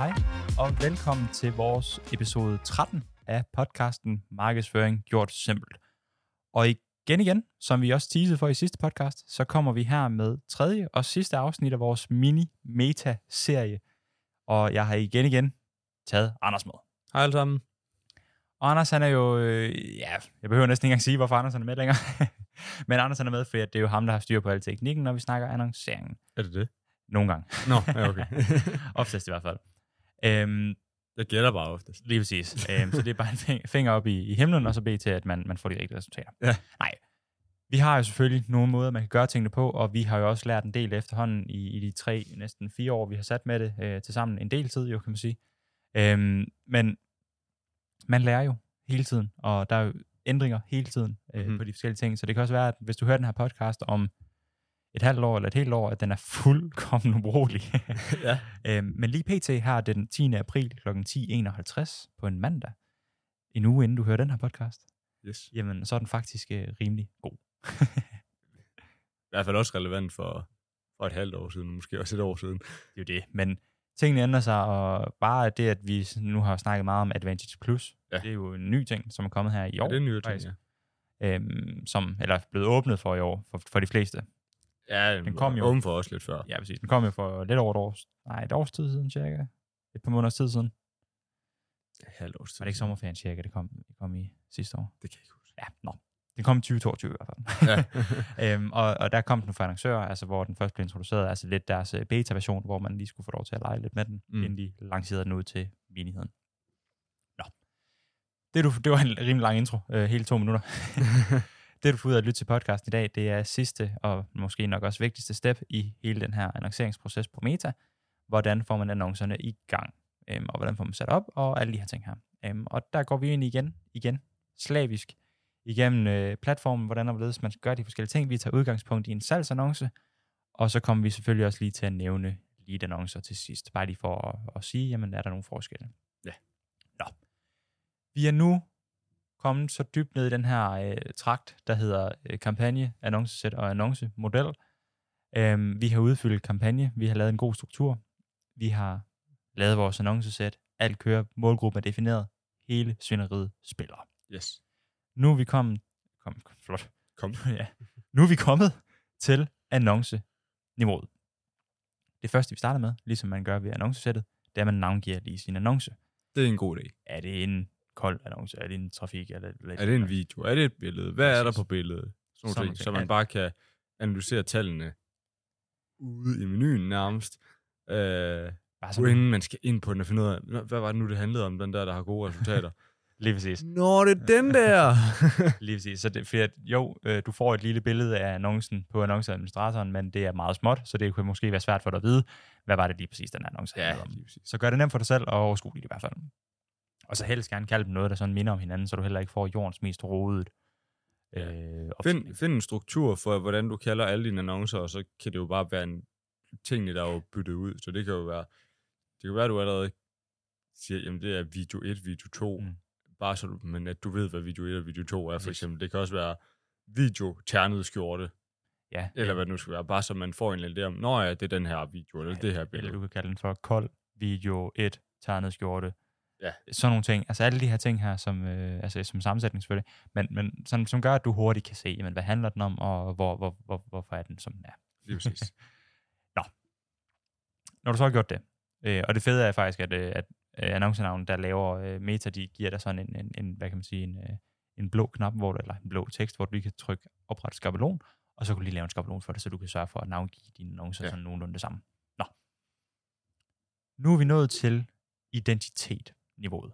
Hej og velkommen til vores episode 13 af podcasten Markedsføring gjort simpelt. Og igen igen, som vi også teasede for i sidste podcast, så kommer vi her med tredje og sidste afsnit af vores mini-meta-serie. Og jeg har igen igen taget Anders med. Hej alle sammen. Og Anders han er jo, øh, ja, jeg behøver næsten ikke engang sige, hvorfor Anders han er med længere. Men Anders han er med, fordi det er jo ham, der har styr på al teknikken, når vi snakker annonceringen. Er det det? Nogle gange. Nå, ja, okay. Oftest i hvert fald. Øhm, jeg gætter bare oftest. Lige præcis. øhm, så det er bare en fing- finger op i, i himlen, og så bede til, at man, man får de rigtige resultater. Ja. Nej. Vi har jo selvfølgelig nogle måder, man kan gøre tingene på, og vi har jo også lært en del efterhånden i, i de tre, næsten fire år, vi har sat med det øh, til sammen. En del tid jo, kan man sige. Øhm, men man lærer jo hele tiden, og der er jo ændringer hele tiden øh, mm-hmm. på de forskellige ting. Så det kan også være, at hvis du hører den her podcast om et halvt år eller et helt år, at den er fuldkommen ubrugelig. ja. Øhm, men lige pt. her er den 10. april kl. 10.51 på en mandag, en uge inden du hører den her podcast, Yes. jamen så er den faktisk øh, rimelig god. I hvert fald også relevant for, for et halvt år siden, måske også et år siden. Det er jo det. Men tingene ændrer sig, og bare det, at vi nu har snakket meget om Advantage Plus, Ja. det er jo en ny ting, som er kommet her i år. Ja, det er en ny ting, faktisk. ja. øhm, som, eller er blevet åbnet for i år, for, for de fleste. Ja, Den kom jo. Åben for os lidt før. Ja, præcis. Den kom jo for lidt over et års, nej, et års tid siden, cirka. Et par måneders tid siden. Halvt års tid. Var det ikke sommerferien, cirka, det kom, det kom i sidste år? Det kan jeg ikke huske. Ja, nå. Den kom i 2022 i hvert fald. Ja. øhm, og, og der kom den for annoncører, altså hvor den først blev introduceret, altså lidt deres øh, beta-version, hvor man lige skulle få lov til at lege lidt med den, mm. inden de lancerede den ud til menigheden. Nå. Det, du, det var en rimelig lang intro, øh, hele to minutter. det, du får ud af at lytte til podcasten i dag, det er sidste og måske nok også vigtigste step i hele den her annonceringsproces på Meta. Hvordan får man annoncerne i gang, øhm, og hvordan får man sat op, og alle de her ting her. Øhm, og der går vi ind igen, igen, slavisk, igennem øh, platformen, hvordan og hvorledes man skal gøre de forskellige ting. Vi tager udgangspunkt i en salgsannonce, og så kommer vi selvfølgelig også lige til at nævne lead-annoncer til sidst, bare lige for at, at sige, jamen er der nogle forskelle. Ja. Nå. Vi er nu kommet så dybt ned i den her øh, trakt, der hedder øh, kampagne, annoncesæt og annoncemodel. Øhm, vi har udfyldt kampagne, vi har lavet en god struktur, vi har lavet vores annoncesæt, alt kører, målgruppen er defineret, hele svineriet spiller. yes. Nu er vi kommet, kom, flot, Kom. ja, nu er vi kommet til annonceniveauet. Det første, vi starter med, ligesom man gør ved annoncesættet, det er, at man navngiver lige sin annonce. Det er en god idé. Er det en kold annonce? Er det en trafik? Er det, Er det en video? Er det et billede? Hvad er der på billedet? Sådan Sådan ting, ting. så man Ja. bare kan analysere tallene ude i menuen nærmest. Øh, Bare så sådan, inden man skal ind på den og finde ud af, "Nå, hvad var det nu, det handlede om, den der, der har gode resultater. lige præcis. Nå, det er den der! Lige præcis. Så det, fordi at, jo, øh, du får et lille billede af annoncen på annonceadministratoren, men det er meget småt, så det kunne måske være svært for dig at vide, hvad var det lige præcis, den annonce handlede om. Så gør det nemt for dig selv og overskueligt i hvert fald. Og så helst gerne kalde dem noget, der sådan minder om hinanden, så du heller ikke får jordens mest rodet. Ja. Øh, Find, find en struktur for, hvordan du kalder alle dine annoncer, og så kan det jo bare være en tingene, der er jo byttet ud. Så det kan jo være, det kan være, at du allerede siger, jamen det er video 1, video 2, Mm. bare så du, men at du ved, hvad video 1 og video 2 er, for eksempel. Det kan også være video ternet skjorte, Ja, eller hvad det nu skal være, bare så man får en eller anden om, nå ja, det er den her video, eller det her Eller billede. du kan kalde den for kold video 1, ternet skjorte. Ja. Sådan nogle ting. Altså alle de her ting her, som, øh, altså som sammensætning selvfølgelig, men, men som, som gør, at du hurtigt kan se, jamen, hvad handler den om, og hvor, hvor, hvor, hvorfor er den, som den er. Lige præcis. Når du så har gjort det, øh, og det fede er faktisk, at, øh, at øh, annoncenavnen, der laver øh, Meta, de giver dig sådan en, en, en hvad kan man sige, en, øh, en blå knap, hvor du, eller en blå tekst, hvor du lige kan trykke opret skabelon, og så kan du lige lave en skabelon for det, så du kan sørge for at navngive dine annoncer ja. Sådan nogenlunde det samme. Nå. Nu er vi nået til identitet-niveauet.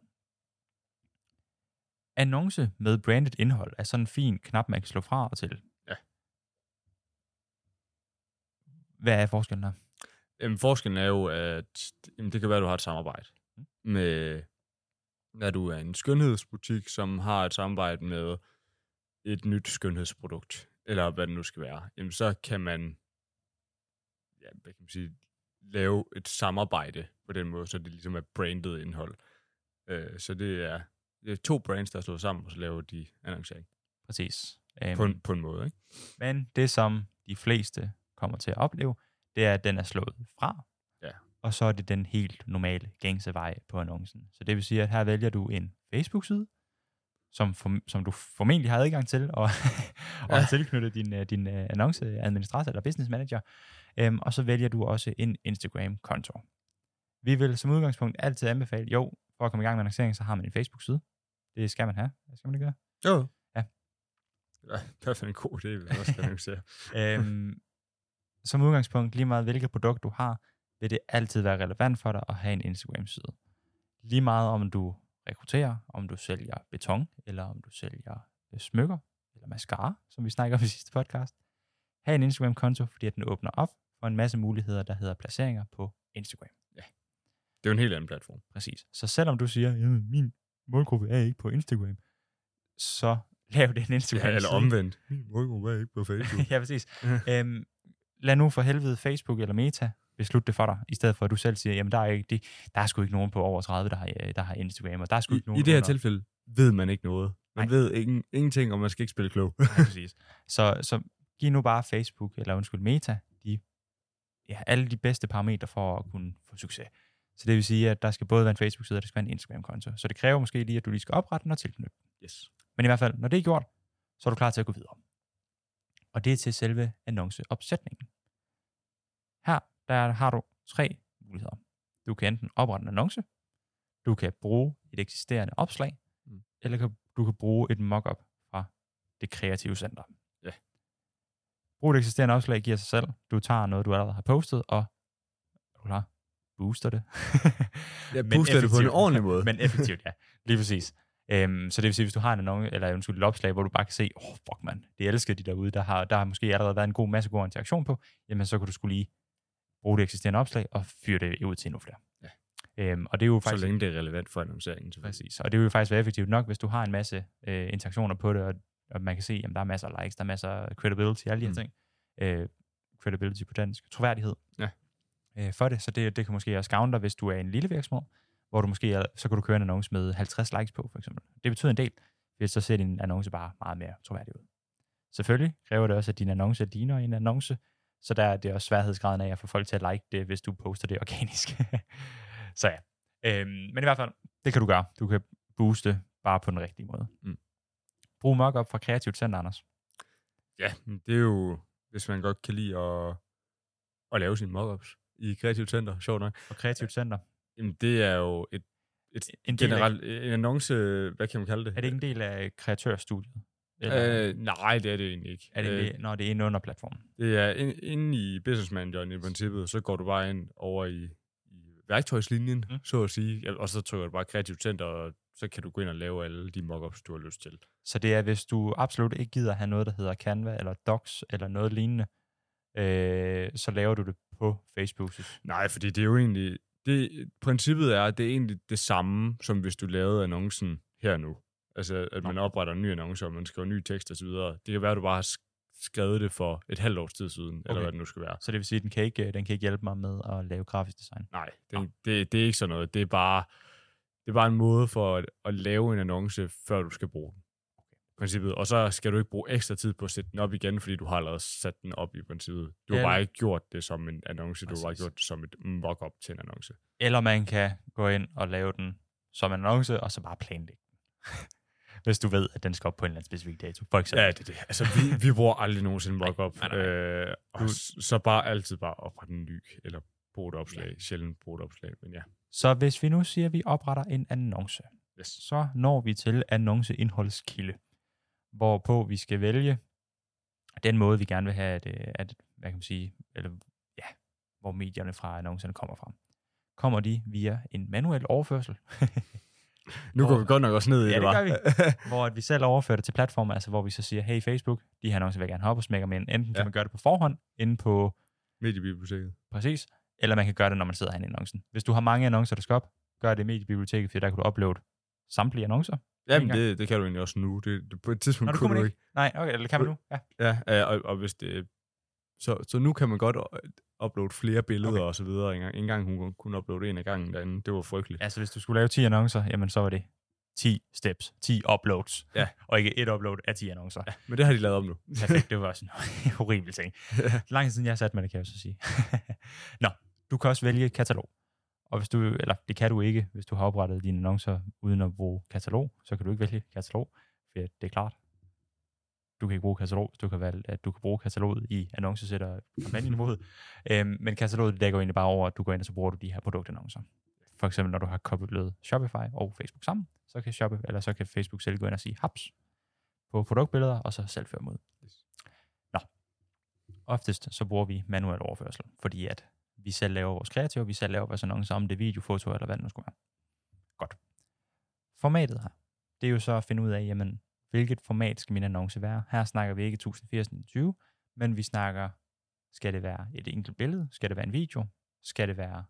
Annonce med branded indhold er sådan en fin knap, man kan slå fra og til. Ja. Hvad er forskellen her? Jamen, forskellen er jo, at jamen, det kan være, at du har et samarbejde Mm. med, at du er en skønhedsbutik, som har et samarbejde med et nyt skønhedsprodukt, eller hvad det nu skal være. Jamen, så kan man, ja, hvad kan man sige, lave et samarbejde på den måde, så det ligesom er branded indhold. Øh, så det er, det er to brands, der er slået sammen, og så laver de annoncering Præcis. Øhm, på, en, på en måde. Ikke? Men det, som de fleste kommer til at opleve, det er, at den er slået fra. Ja. og så er det den helt normale gængse vej på annoncen. Så det vil sige, at her vælger du en Facebook-side, som, for, som du formentlig har adgang til, og, og ja. har tilknyttet din, øh, din øh, annonceadministrator eller business manager. Øhm, og så vælger du også en Instagram-konto. Vi vil som udgangspunkt altid anbefale, jo, for at komme i gang med annoncering, så har man en Facebook-side. Det skal man have. Hvad skal man det gøre? Jo. Ja. Det er fald en god idé, hvis man skal annoncere. øhm, som udgangspunkt, lige meget hvilket produkt du har, vil det altid være relevant for dig at have en Instagram-side. Lige meget om du rekrutterer, om du sælger beton, eller om du sælger øh, smykker, eller mascara, som vi snakker om i sidste podcast. Ha' en Instagram-konto, fordi den åbner op for en masse muligheder, der hedder placeringer på Instagram. Det er jo en helt anden platform. Præcis. Så selvom du siger, at min målgruppe er ikke på Instagram, så lav den Instagram. Ja, eller omvendt. Min målgruppe er ikke på Facebook. ja, præcis. øhm, lad nu for helvede Facebook eller Meta beslutte det for dig, i stedet for at du selv siger, jamen der er, ikke, det, der er sgu ikke nogen på over 30, der har, der har Instagram, og der er sgu I, ikke nogen I det her under- tilfælde ved man ikke noget. Man Nej. ved ingen, ingenting, og man skal ikke spille klog. Ja, præcis. Så, så giv nu bare Facebook, eller undskyld, Meta, de, ja, alle de bedste parametre for at kunne få succes. Så det vil sige, at der skal både være en Facebook-side, og der skal være en Instagram-konto. Så det kræver måske lige, at du lige skal oprette den og tilknytte. yes. Men i hvert fald, når det er gjort, så er du klar til at gå videre. Og det er til selve annonceopsætningen. Her der har du tre muligheder. Du kan enten oprette en annonce, du kan bruge et eksisterende opslag, Mm. eller kan, du kan bruge et mock-up fra det kreative center. Ja. Brug et eksisterende opslag giver sig selv. Du tager noget, du allerede har postet, og er du klar? Booster det. Men booster det på en ordentlig måde. Men effektivt, ja. Lige præcis. Øhm, så det vil sige, hvis du har en annonce, eller undskyld, et opslag, hvor du bare kan se, åh, oh, fuck man, det elsker de derude, der har, der har måske allerede været en god masse god interaktion på, jamen så kan du skulle lige bruge det eksisterende opslag og fyre det ud til endnu flere. Ja. Øhm, og det er jo så faktisk... længe det er relevant for annonceringen. Præcis. Og det vil jo faktisk være effektivt nok, hvis du har en masse øh, interaktioner på det, og, og man kan se, at der er masser af likes, der er masser af credibility, alle de her Mm. ting. Øh, credibility på dansk. Troværdighed. Ja. Øh, for det. Så det, det kan måske også gavne dig, hvis du er en lille virksomhed, hvor du måske er, så kan du køre en annonce med 50 likes på, for eksempel. Det betyder en del, hvis så ser din annonce bare meget mere troværdig ud. Selvfølgelig kræver det også, at din annonce ligner en annonce, så der er det også sværhedsgraden af at få folk til at like det, hvis du poster det organisk. så ja. Øhm, men i hvert fald, det kan du gøre. Du kan booste bare på den rigtige måde. Mm. Brug mockup fra Kreativt Center, Anders. Ja, det er jo, hvis man godt kan lide at, at lave sine mockups i Kreativt Center, sjovt nok. Og Kreativt Center. Jamen, det er jo et, et En del af, generelt, en annonce, hvad kan man kalde det? er det ikke en del af kreatørstudiet? Eller, Øh, nej, det er det egentlig ikke. er det, Øh, når det er inde under platformen? Det er ind- inde i Business Manageren i princippet, så går du bare ind over i, i værktøjslinjen, Mm. så at sige, og så trykker du bare kreativt center, og så kan du gå ind og lave alle de mockups, du har lyst til. Så det er, hvis du absolut ikke gider have noget, der hedder Canva eller Docs eller noget lignende, øh, så laver du det på Facebook. Nej, fordi det er jo egentlig, det, princippet er, at det er egentlig det samme, som hvis du lavede annoncen her nu. Altså, at man opretter en ny annonce, og man skriver ny tekst osv. Det kan være, at du bare har sk- skrevet det for et halvt års tid siden, okay. eller hvad det nu skal være. Så det vil sige, at den kan ikke, den kan ikke hjælpe mig med at lave grafisk design. Nej, Nå. det, det, det er ikke sådan noget. Det er bare, det er bare en måde for at, at lave en annonce, før du skal bruge den. Princippet. Og så skal du ikke bruge ekstra tid på at sætte den op igen, fordi du har allerede sat den op i princippet. Du har bare ikke gjort det som en annonce, du har bare gjort det som et mock-up til en annonce. Eller man kan gå ind og lave den som en annonce, og så bare planlægge den. Hvis du ved, at den skal op på en eller anden specifik dato. For eksempel. Ja, det er det. Altså, vi, vi bruger aldrig nogensinde mock-up. Nej, nej, nej. Øh, og Du- så bare altid bare oprette en ny, eller bruge et opslag. Ja. Sjældent bruge et opslag, men ja. Så hvis vi nu siger, at vi opretter en annonce, Yes. så når vi til annonceindholdskilde, hvorpå vi skal vælge den måde, vi gerne vil have, at, øh, at hvad kan man sige, eller ja, hvor medierne fra annoncerne kommer fra. Kommer de via en manuel overførsel, Nu Hvor- går vi godt nok også ned i Ja, det, det hva'? gør vi. hvor at vi selv overfører det til platformen, altså hvor vi så siger, hey Facebook, de her annoncer vil jeg gerne have op og smækker med. Enten kan Ja. man gøre det på forhånd, inde på Mediebiblioteket. præcis, eller man kan gøre det, når man sidder herinde i annoncen. Hvis du har mange annoncer, der skal op, gør det i mediebiblioteket, for der kan du uploade samtlige annoncer. Jamen, det, det kan du egentlig også nu. Det, det, på et tidspunkt Nå, det kunne man ikke. Nej, okay, eller kan man nu? Ja. Ja, og, og hvis det... Så, så nu kan man godt uploade flere billeder okay. og så videre. En gang, en gang hun kunne uploade en af gangen derinde. Det var frygteligt. Altså, hvis du skulle lave 10 annoncer, jamen så var det 10 steps, 10 uploads, Ja. og ikke et upload af 10 annoncer. Ja, men det har de lavet om nu. Perfekt, det var sådan en horribel ting. Lang tid siden jeg har sat mig det, kan jeg så sige. Nå, Du kan også vælge katalog. Og hvis du, eller det kan du ikke, hvis du har oprettet dine annoncer uden at bruge katalog, så kan du ikke vælge katalog, for det er klart, du kan ikke bruge katalog, du kan valge, at du kan bruge kataloget i annoncesætter kampagneniveauet. Øhm, men kataloget dækker egentlig bare over, at du går ind og så bruger du de her produktannoncer. For eksempel når du har koblet Shopify og Facebook sammen, så kan, Shopify, eller så kan Facebook selv gå ind og sige haps på produktbilleder, og så selv føre mod. Nå. Oftest så bruger vi manuel overførsel, fordi at vi selv laver vores kreative, vi selv laver vores annoncer, om det er video, foto eller hvad det nu skulle være. Godt. Formatet her, det er jo så at finde ud af, jamen, hvilket format skal min annonce være. Her snakker vi ikke 1080 men vi snakker, skal det være et enkelt billede, skal det være en video, skal det være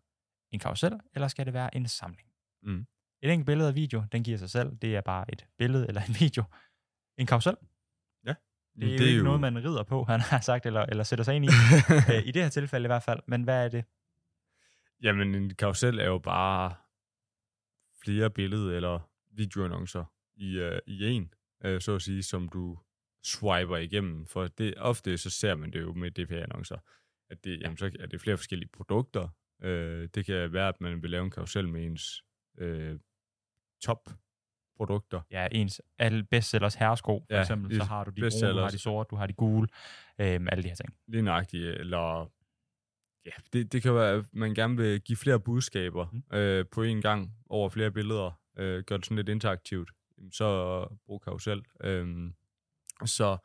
en karusel, eller skal det være en samling? Mm. Et enkelt billede og video, den giver sig selv, det er bare et billede eller en video. En karusel. Det er, det er jo ikke noget, man rider på, han har sagt, eller, eller sætter sig ind i. Øh, I det her tilfælde i hvert fald. Men hvad er det? Jamen, en karusel er jo bare flere billeder eller videoannoncer i, uh, i en, uh, så at sige, som du swiper igennem. For det, ofte så ser man det jo med DPA-annoncer, at det, jamen, så er det flere forskellige produkter. Uh, det kan være, at man vil lave en karusel med ens uh, top produkter. Ja, ens alle bestsellers herresko, for Ja, eksempel, så har du de brune, du har de sorte, du har de gule, øhm, alle de her ting. Lige nøjagtigt, eller ja, det, det kan være, at man gerne vil give flere budskaber Mm. øh, på en gang over flere billeder, øh, gør det sådan lidt interaktivt, så brug karusel. Øhm, så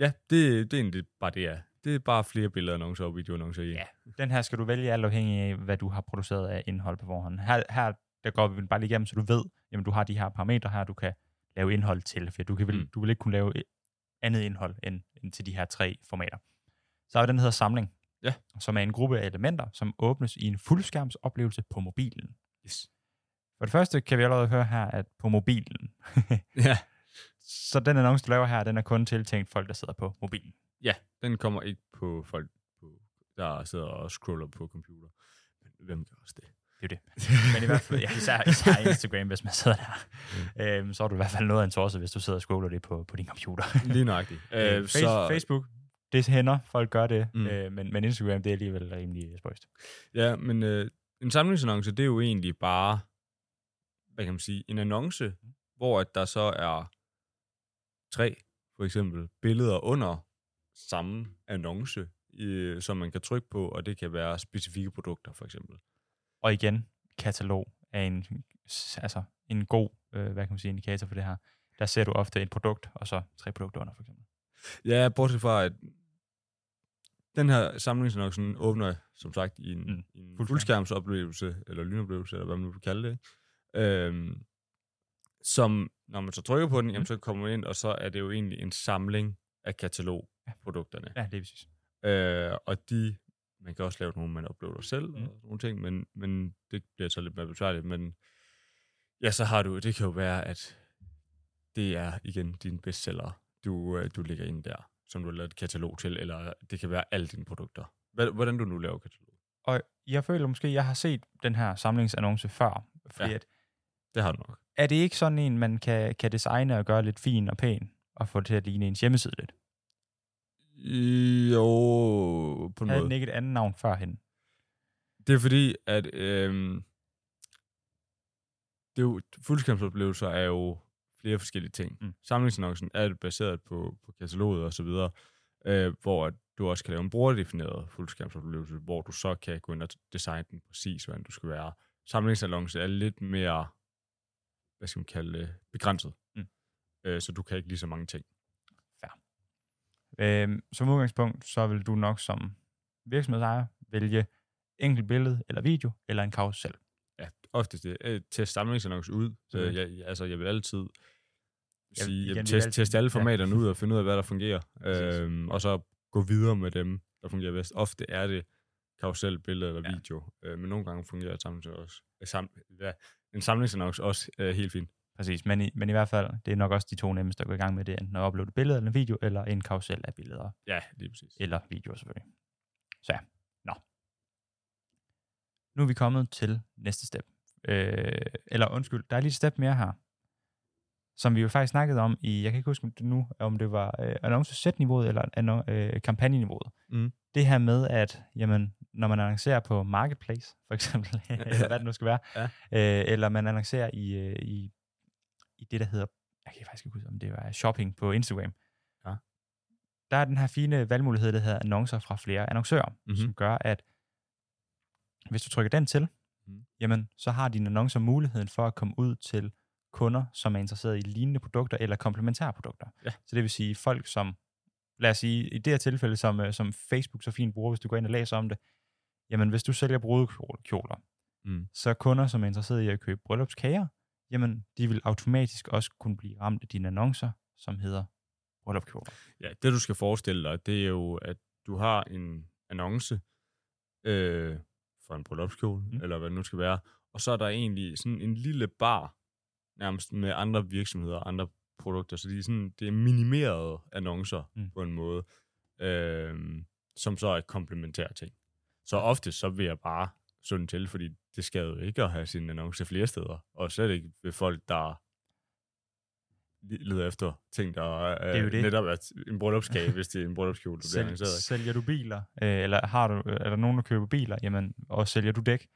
ja, det, det er egentlig bare det, er. Det er bare flere billeder, annoncer og videoannoncer i. Ja. Den her skal du vælge alt afhængig af, hvad du har produceret af indhold på forhånd. Her, her der går vi bare lige igennem, så du ved, jamen du har de her parametre her, du kan lave indhold til, for du, kan vel, Mm. du vil ikke kunne lave et andet indhold end, end til de her tre formater. Så er der den, der hedder samling, Ja. som er en gruppe af elementer, som åbnes i en fuldskærmsoplevelse på mobilen. Yes. For det første kan vi allerede høre her, at på mobilen, ja. så den annonce, du laver her, den er kun tiltænkt folk, der sidder på mobilen. ja, den kommer ikke på folk, på, der sidder og scroller på computer. Men hvem gør også det? Det er det. Men i hvert fald, ja, især, især Instagram, hvis man sidder der, øhm, så er du i hvert fald noget af en torse, hvis du sidder og scroller det på, på din computer. Lige nøjagtigt. Øh, øh, face, Facebook, det hænder, folk gør det, mm. Mm. øh, men, men Instagram, det er alligevel rimelig spøjst. Ja, men øh, en samlingsannonce, det er jo egentlig bare, hvad kan man sige, en annonce, hvor at der så er tre, for eksempel, billeder under samme annonce, øh, som man kan trykke på, og det kan være specifikke produkter, for eksempel. Og igen, katalog er en, altså en god, øh, hvad kan man sige, indikator for det her. Der ser du ofte et produkt, og så tre produkter under, for eksempel. Ja, bortset fra, at den her samlingsannonce åbner, som sagt, i en, Mm. mm. i en Fuldskærm. fuldskærmsoplevelse, eller lynoplevelse, eller hvad man vil kalde det. Øhm, som, når man så trykker på den, jamen, så kommer man ind, og så er det jo egentlig en samling af katalogprodukterne. Ja, det er præcis. Øh, og de, man kan også lave nogle, man uploader selv, Mm. og nogle ting, men, men det bliver så lidt mere besværligt. Men ja, så har du, det kan jo være, at det er igen din bestseller, du, øh, du lægger ind der, som du har lavet et katalog til, eller det kan være alle dine produkter. Hvordan du nu laver katalog. Og jeg føler måske, jeg har set den her samlingsannonce før, fordi Ja. at, Det har du nok. er det ikke sådan en, man kan, kan designe og gøre lidt fin og pæn, og få det til at ligne ens hjemmeside lidt? Jo, på en Havde måde. den ikke et andet navn førhen? Det er fordi, at øhm, det er jo, fuldskærmsoplevelser er jo flere forskellige ting. Mm. Samlingsannoncen er baseret på, på kataloget og så videre, øh, hvor du også kan lave en brugerdefineret fuldskærmsoplevelse, hvor du så kan gå ind og designe den præcis, hvordan du skal være. Samlingsannonce er lidt mere, hvad skal man kalde det, begrænset. Mm. Øh, så du kan ikke lige så mange ting. Øhm, som udgangspunkt, så vil du nok som virksomhedsejer vælge enkelt billede eller video, eller en karusel. Ja, oftest det. Øh, test samlingsannonce ud. Mhm. Øh, jeg, jeg- altså, jeg vil altid Jeg sige, igen, jamen, vi vil test, altid- test alle ja. formaterne ud og finde ud af, hvad der fungerer. Øhm, og så gå videre med dem, der fungerer bedst. Ofte er det karusel, billede eller Ja. video. Øh, men nogle gange fungerer samlingsannonce også, øh, sam, ja, en samlingsannonce også øh, helt fint. Præcis, men i, men i hvert fald, det er nok også de to nemmeste at gå i gang med det, enten at uploade et billede eller en video, eller en karusel af billeder, Ja, lige præcis. eller videoer selvfølgelig. Så ja, nå. Nu er vi kommet til næste step. Øh, eller undskyld, der er lige et step mere her, som vi jo faktisk snakkede om i, jeg kan ikke huske nu, om det var øh, annonce-sæt-niveauet eller annon- øh, kampagneniveauet. Mm. Det her med, at jamen, når man annoncerer på Marketplace, for eksempel, eller hvad det nu skal være, Ja. øh, eller man annoncerer i, øh, i, i det, der hedder, jeg kan faktisk ikke huske, om det var shopping på Instagram, Ja. der er den her fine valgmulighed, der hedder annoncer fra flere annoncører, Mhm. mm-hmm. som gør, at hvis du trykker den til, Mhm. jamen, så har dine annoncer muligheden for at komme ud til kunder, som er interesseret i lignende produkter eller komplementære produkter. Ja. Så det vil sige folk, som, lad os sige, i det her tilfælde, som, øh, som Facebook så fint bruger, hvis du går ind og læser om det, jamen hvis du sælger brudekjoler, Mm. så kunder, som er interesseret i at købe bryllupskager, jamen de vil automatisk også kunne blive ramt af dine annoncer, som hedder bryllupskjoler. Ja, det du skal forestille dig, det er jo, at du har en annonce øh, for en bryllupskjole, Mm. eller hvad det nu skal være, og så er der egentlig sådan en lille bar, nærmest med andre virksomheder andre produkter, så de er sådan, det er minimerede annoncer Mm. på en måde, øh, som så er et komplementær ting. Så ofte så vil jeg bare sunde til, fordi det skal jo ikke at have sin annonce flere steder, og slet ikke ved folk, der leder efter ting, der er, er jo det. netop er en bryllupskage, hvis det er en bryllupskjole, der bliver annonceret. sælger du biler, øh, eller har du, er der nogen, der køber biler, jamen, og sælger du dæk,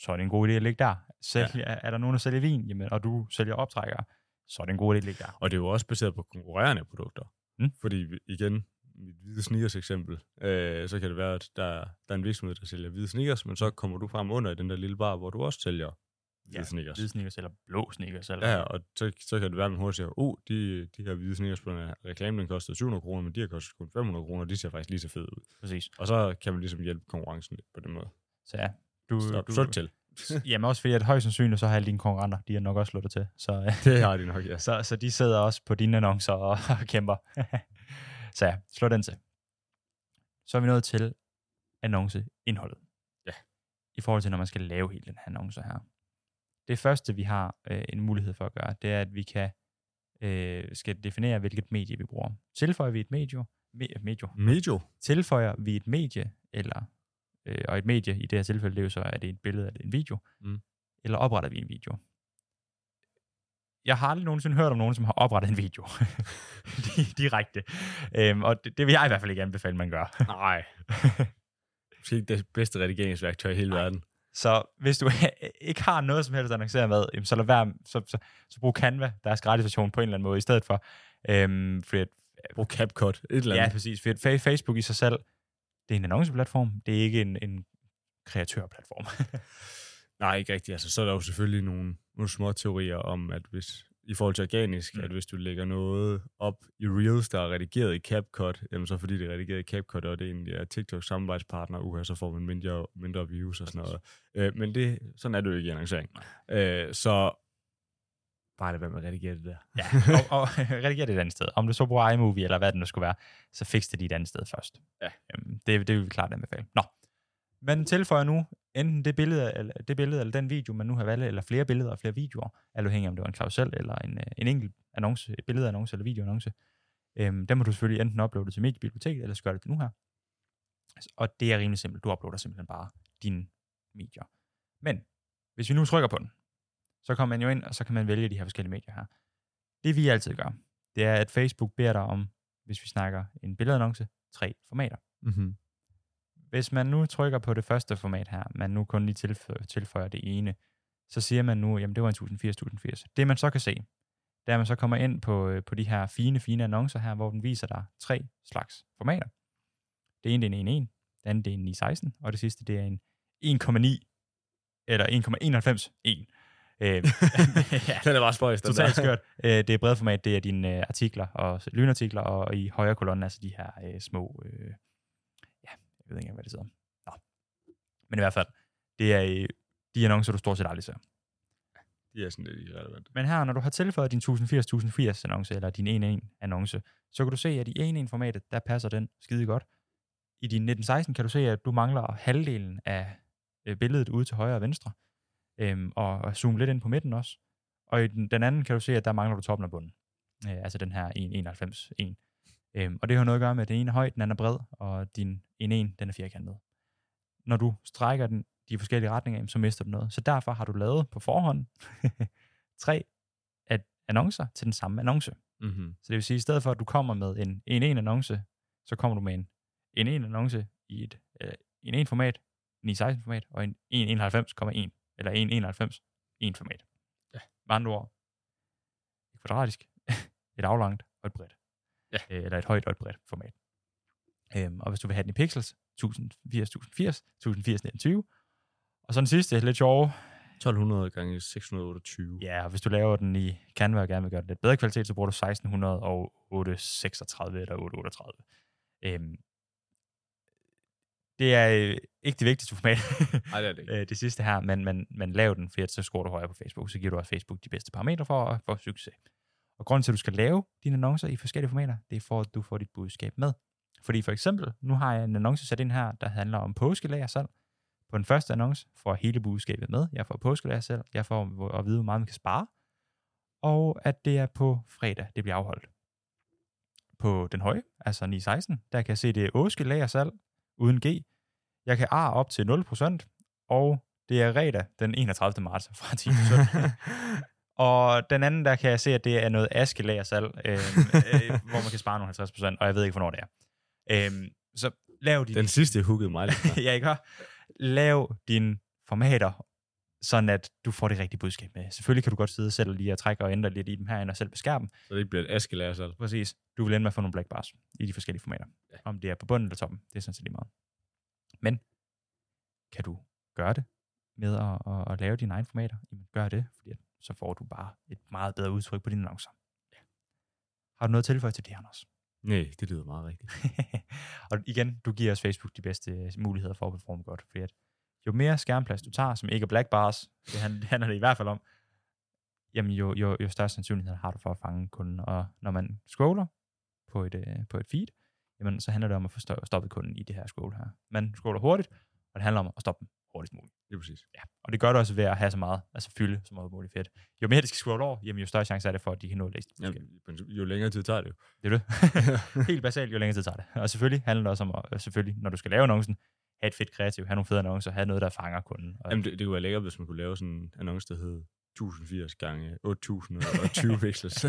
så er det en god idé at ligge der. Sælg, ja. er, er der nogen, der sælger vin, jamen, og du sælger optrækkere, så er det en god idé at ligge der. Og det er jo også baseret på konkurrerende produkter. Mm. Fordi igen, mit hvide sneakers eksempel, øh, så kan det være, at der, der er en virksomhed, der sælger hvide sneakers, men så kommer du frem under i den der lille bar, hvor du også sælger hvide Ja, sneakers. Hvide sneakers eller blå sneakers. Eller Ja, og så, så kan det være, at man hurtigt siger, oh, de, de her hvide sneakers på den her reklame, den kostede 700 kroner, men de har kostet kun 500 kroner, og de ser faktisk lige så fede ud. Præcis. Og så kan man ligesom hjælpe konkurrencen lidt på den måde. Så ja, du, Så, du, så til. Jamen også fordi, at højst sandsynligt, så har alle dine konkurrenter, de har nok også slået dig til. Så, Det har de nok, ja. så, så de sidder også på dine annoncer og, og kæmper. så ja, slå den til. Så er vi nået til annonceindholdet. Ja. I forhold til, når man skal lave hele den her annonce her. Det første, vi har øh, en mulighed for at gøre, det er, at vi kan øh, skal definere, hvilket medie vi bruger. Tilføjer vi et medie, me, medie Medio. tilføjer vi et medie, eller, øh, og et medie i det her tilfælde, det er jo så, er det et billede eller en video, Mm. eller opretter vi en video. Jeg har aldrig nogensinde hørt om nogen, som har oprettet en video. Di- Direkte. Øhm, og det, det vil jeg i hvert fald ikke anbefale, man gør. Nej. Måske ikke det bedste redigeringsværktøj i hele Nej. verden. Så hvis du ikke har noget som helst at annoncere med, jamen, så lad være, så, så, så brug Canva, deres gratis version på en eller anden måde, i stedet for. Øhm, fordi at, Brug CapCut. Et eller ja, andet. præcis. Fordi at Fa- Facebook i sig selv, det er en annonceplatform, det er ikke en, en kreatørplatform. Nej, ikke rigtigt. Altså, så er der jo selvfølgelig nogle, nogle små teorier om, at hvis i forhold til organisk, Mm. at hvis du lægger noget op i Reels, der er redigeret i CapCut, jamen så fordi det er redigeret i CapCut, og det egentlig er TikTok samarbejdspartner, uha, så får man mindre, mindre views og sådan noget. Øh, men det, sådan er det jo ikke i annoncering. Øh, så bare lad være med at redigere det der. Ja, og, og rediger det et andet sted. Om du så bruger iMovie, eller hvad det nu skulle være, så fix det et andet sted først. Ja. Øhm, det, det vil vi klart anbefale. Nå. Man tilføjer nu enten det billede, eller, det billede, eller den video, man nu har valgt, eller flere billeder og flere videoer, alt afhængig om det var en klausel eller en, øh, en enkelt annonce, et billedannonce, eller videoannonce. Øhm, den må du selvfølgelig enten uploade til mediebiblioteket, eller så gør det nu her. Og det er rimelig simpelt. Du uploader simpelthen bare dine medier. Men, hvis vi nu trykker på den, så kommer man jo ind, og så kan man vælge de her forskellige medier her. Det vi altid gør, det er, at Facebook beder dig om, hvis vi snakker en billedannonce, tre formater. Mm-hmm. Hvis man nu trykker på det første format her, man nu kun lige tilføjer, tilføjer det ene, så siger man nu, jamen det var en 1080 1080. Det man så kan se, det er, at man så kommer ind på, øh, på de her fine, fine annoncer her, hvor den viser dig tre slags formater. Det ene det er en 1.1, det andet det er en 916, og det sidste det er en 1,9 eller 1,91 Øh, ja, Den er bare spøjs, den Totalt der. skørt. Øh, det er bredformat, det er dine øh, artikler og lynartikler, og i højre kolonne, altså de her øh, små, øh, jeg ved ikke engang, hvad det hedder. Nå. Men i hvert fald, det er de annoncer, du stort set aldrig ser. De er sådan lidt irrelevant. Men her, når du har tilføjet din 1080-1080 annonce, eller din 1.1 annonce, så kan du se, at i 1.1 formatet, der passer den skide godt. I din 1916 kan du se, at du mangler halvdelen af øh, billedet ude til højre og venstre, øhm, og, og zoome lidt ind på midten også. Og i den, den anden kan du se, at der mangler du toppen og bunden. Øh, altså den her 1,91. Øhm, og det har noget at gøre med, at den ene er høj, den anden er bred, og din 1,1, den er firkantet. Når du strækker den de forskellige retninger, så mister du noget. Så derfor har du lavet på forhånd tre ad- annoncer til den samme annonce. Mm-hmm. Så det vil sige, at i stedet for, at du kommer med en 1-1 annonce, så kommer du med en 1-1 annonce i et, øh, en 1 format, 916 format og en 191,1 eller 191 1 format. Ja. Med andre ord, et kvadratisk, et aflangt og et bredt. Ja. Øh, eller et højt og et bredt format. Øhm, og hvis du vil have den i pixels, 1080, 1080, 1080, 1920. Og så den sidste, lidt sjove, 1200 gange 628. Ja, og hvis du laver den i Canva og gerne vil gøre det lidt bedre kvalitet, så bruger du 1600 og 836 eller 838. Øhm, det er øh, ikke det vigtigste format, Nej, det er det ikke. øh, det sidste her, men, men, men lav den, for så scorer du højere på Facebook, så giver du også Facebook de bedste parametre for at få succes. Og grunden til, at du skal lave dine annoncer i forskellige formater, det er for, at du får dit budskab med. Fordi for eksempel, nu har jeg en annonce sat ind her, der handler om påskelagersalg. På den første annonce får jeg hele budskabet med. Jeg får påskelagersalg, jeg får at vide, hvor meget man kan spare, og at det er på fredag, det bliver afholdt. På den høje, altså 916, der kan jeg se, det er påskelagersalg uden G. Jeg kan A op til 0%, og det er redag den 31. marts fra 10 til 17. Og den anden, der kan jeg se, at det er noget askelagersalg, øh, øh, hvor man kan spare nogle 50%, og jeg ved ikke, hvornår det er. Øh, så lav din... Den sidste huggede mig lidt. ja, ikke hør? Lav dine formater, sådan at du får det rigtige budskab med. Selvfølgelig kan du godt sidde selv lige og trække og ændre lidt i dem herinde og selv beskærme dem. så det ikke bliver et askelærer selv. Præcis. Du vil ende med at få nogle black bars i de forskellige formater. Ja. Om det er på bunden eller toppen, det er sådan set lige meget. Men kan du gøre det med at, at, at lave dine egne formater? Jamen, gør det, fordi så får du bare et meget bedre udtryk på dine annoncer. Ja. Har du noget at tilføje til det, Anders? Nej, det lyder meget rigtigt. og igen, du giver os Facebook de bedste øh, muligheder for at performe godt, fordi at jo mere skærmplads du tager, som ikke er black bars, det handler, det i hvert fald om, jamen jo, jo, jo større sandsynlighed har du for at fange kunden. Og når man scroller på et, øh, på et feed, jamen så handler det om at få sto- stoppet kunden i det her scroll her. Man scroller hurtigt, og det handler om at stoppe dem hurtigst muligt. Det er præcis. Ja, og det gør det også ved at have så meget, altså fylde så meget muligt fedt. Jo mere det skal scrolle over, jamen jo større chance er det for, at de kan nå at læse det. Jamen, jo længere tid tager det jo. Det er det. Helt basalt, jo længere tid tager det. Og selvfølgelig handler det også om, at, selvfølgelig, når du skal lave annoncen, have et fedt kreativ, have nogle fede annoncer, have noget, der fanger kunden. Og, Jamen, det, det kunne være lækkert, hvis man kunne lave sådan en annonce, der hed 1080 gange 8020 pixels.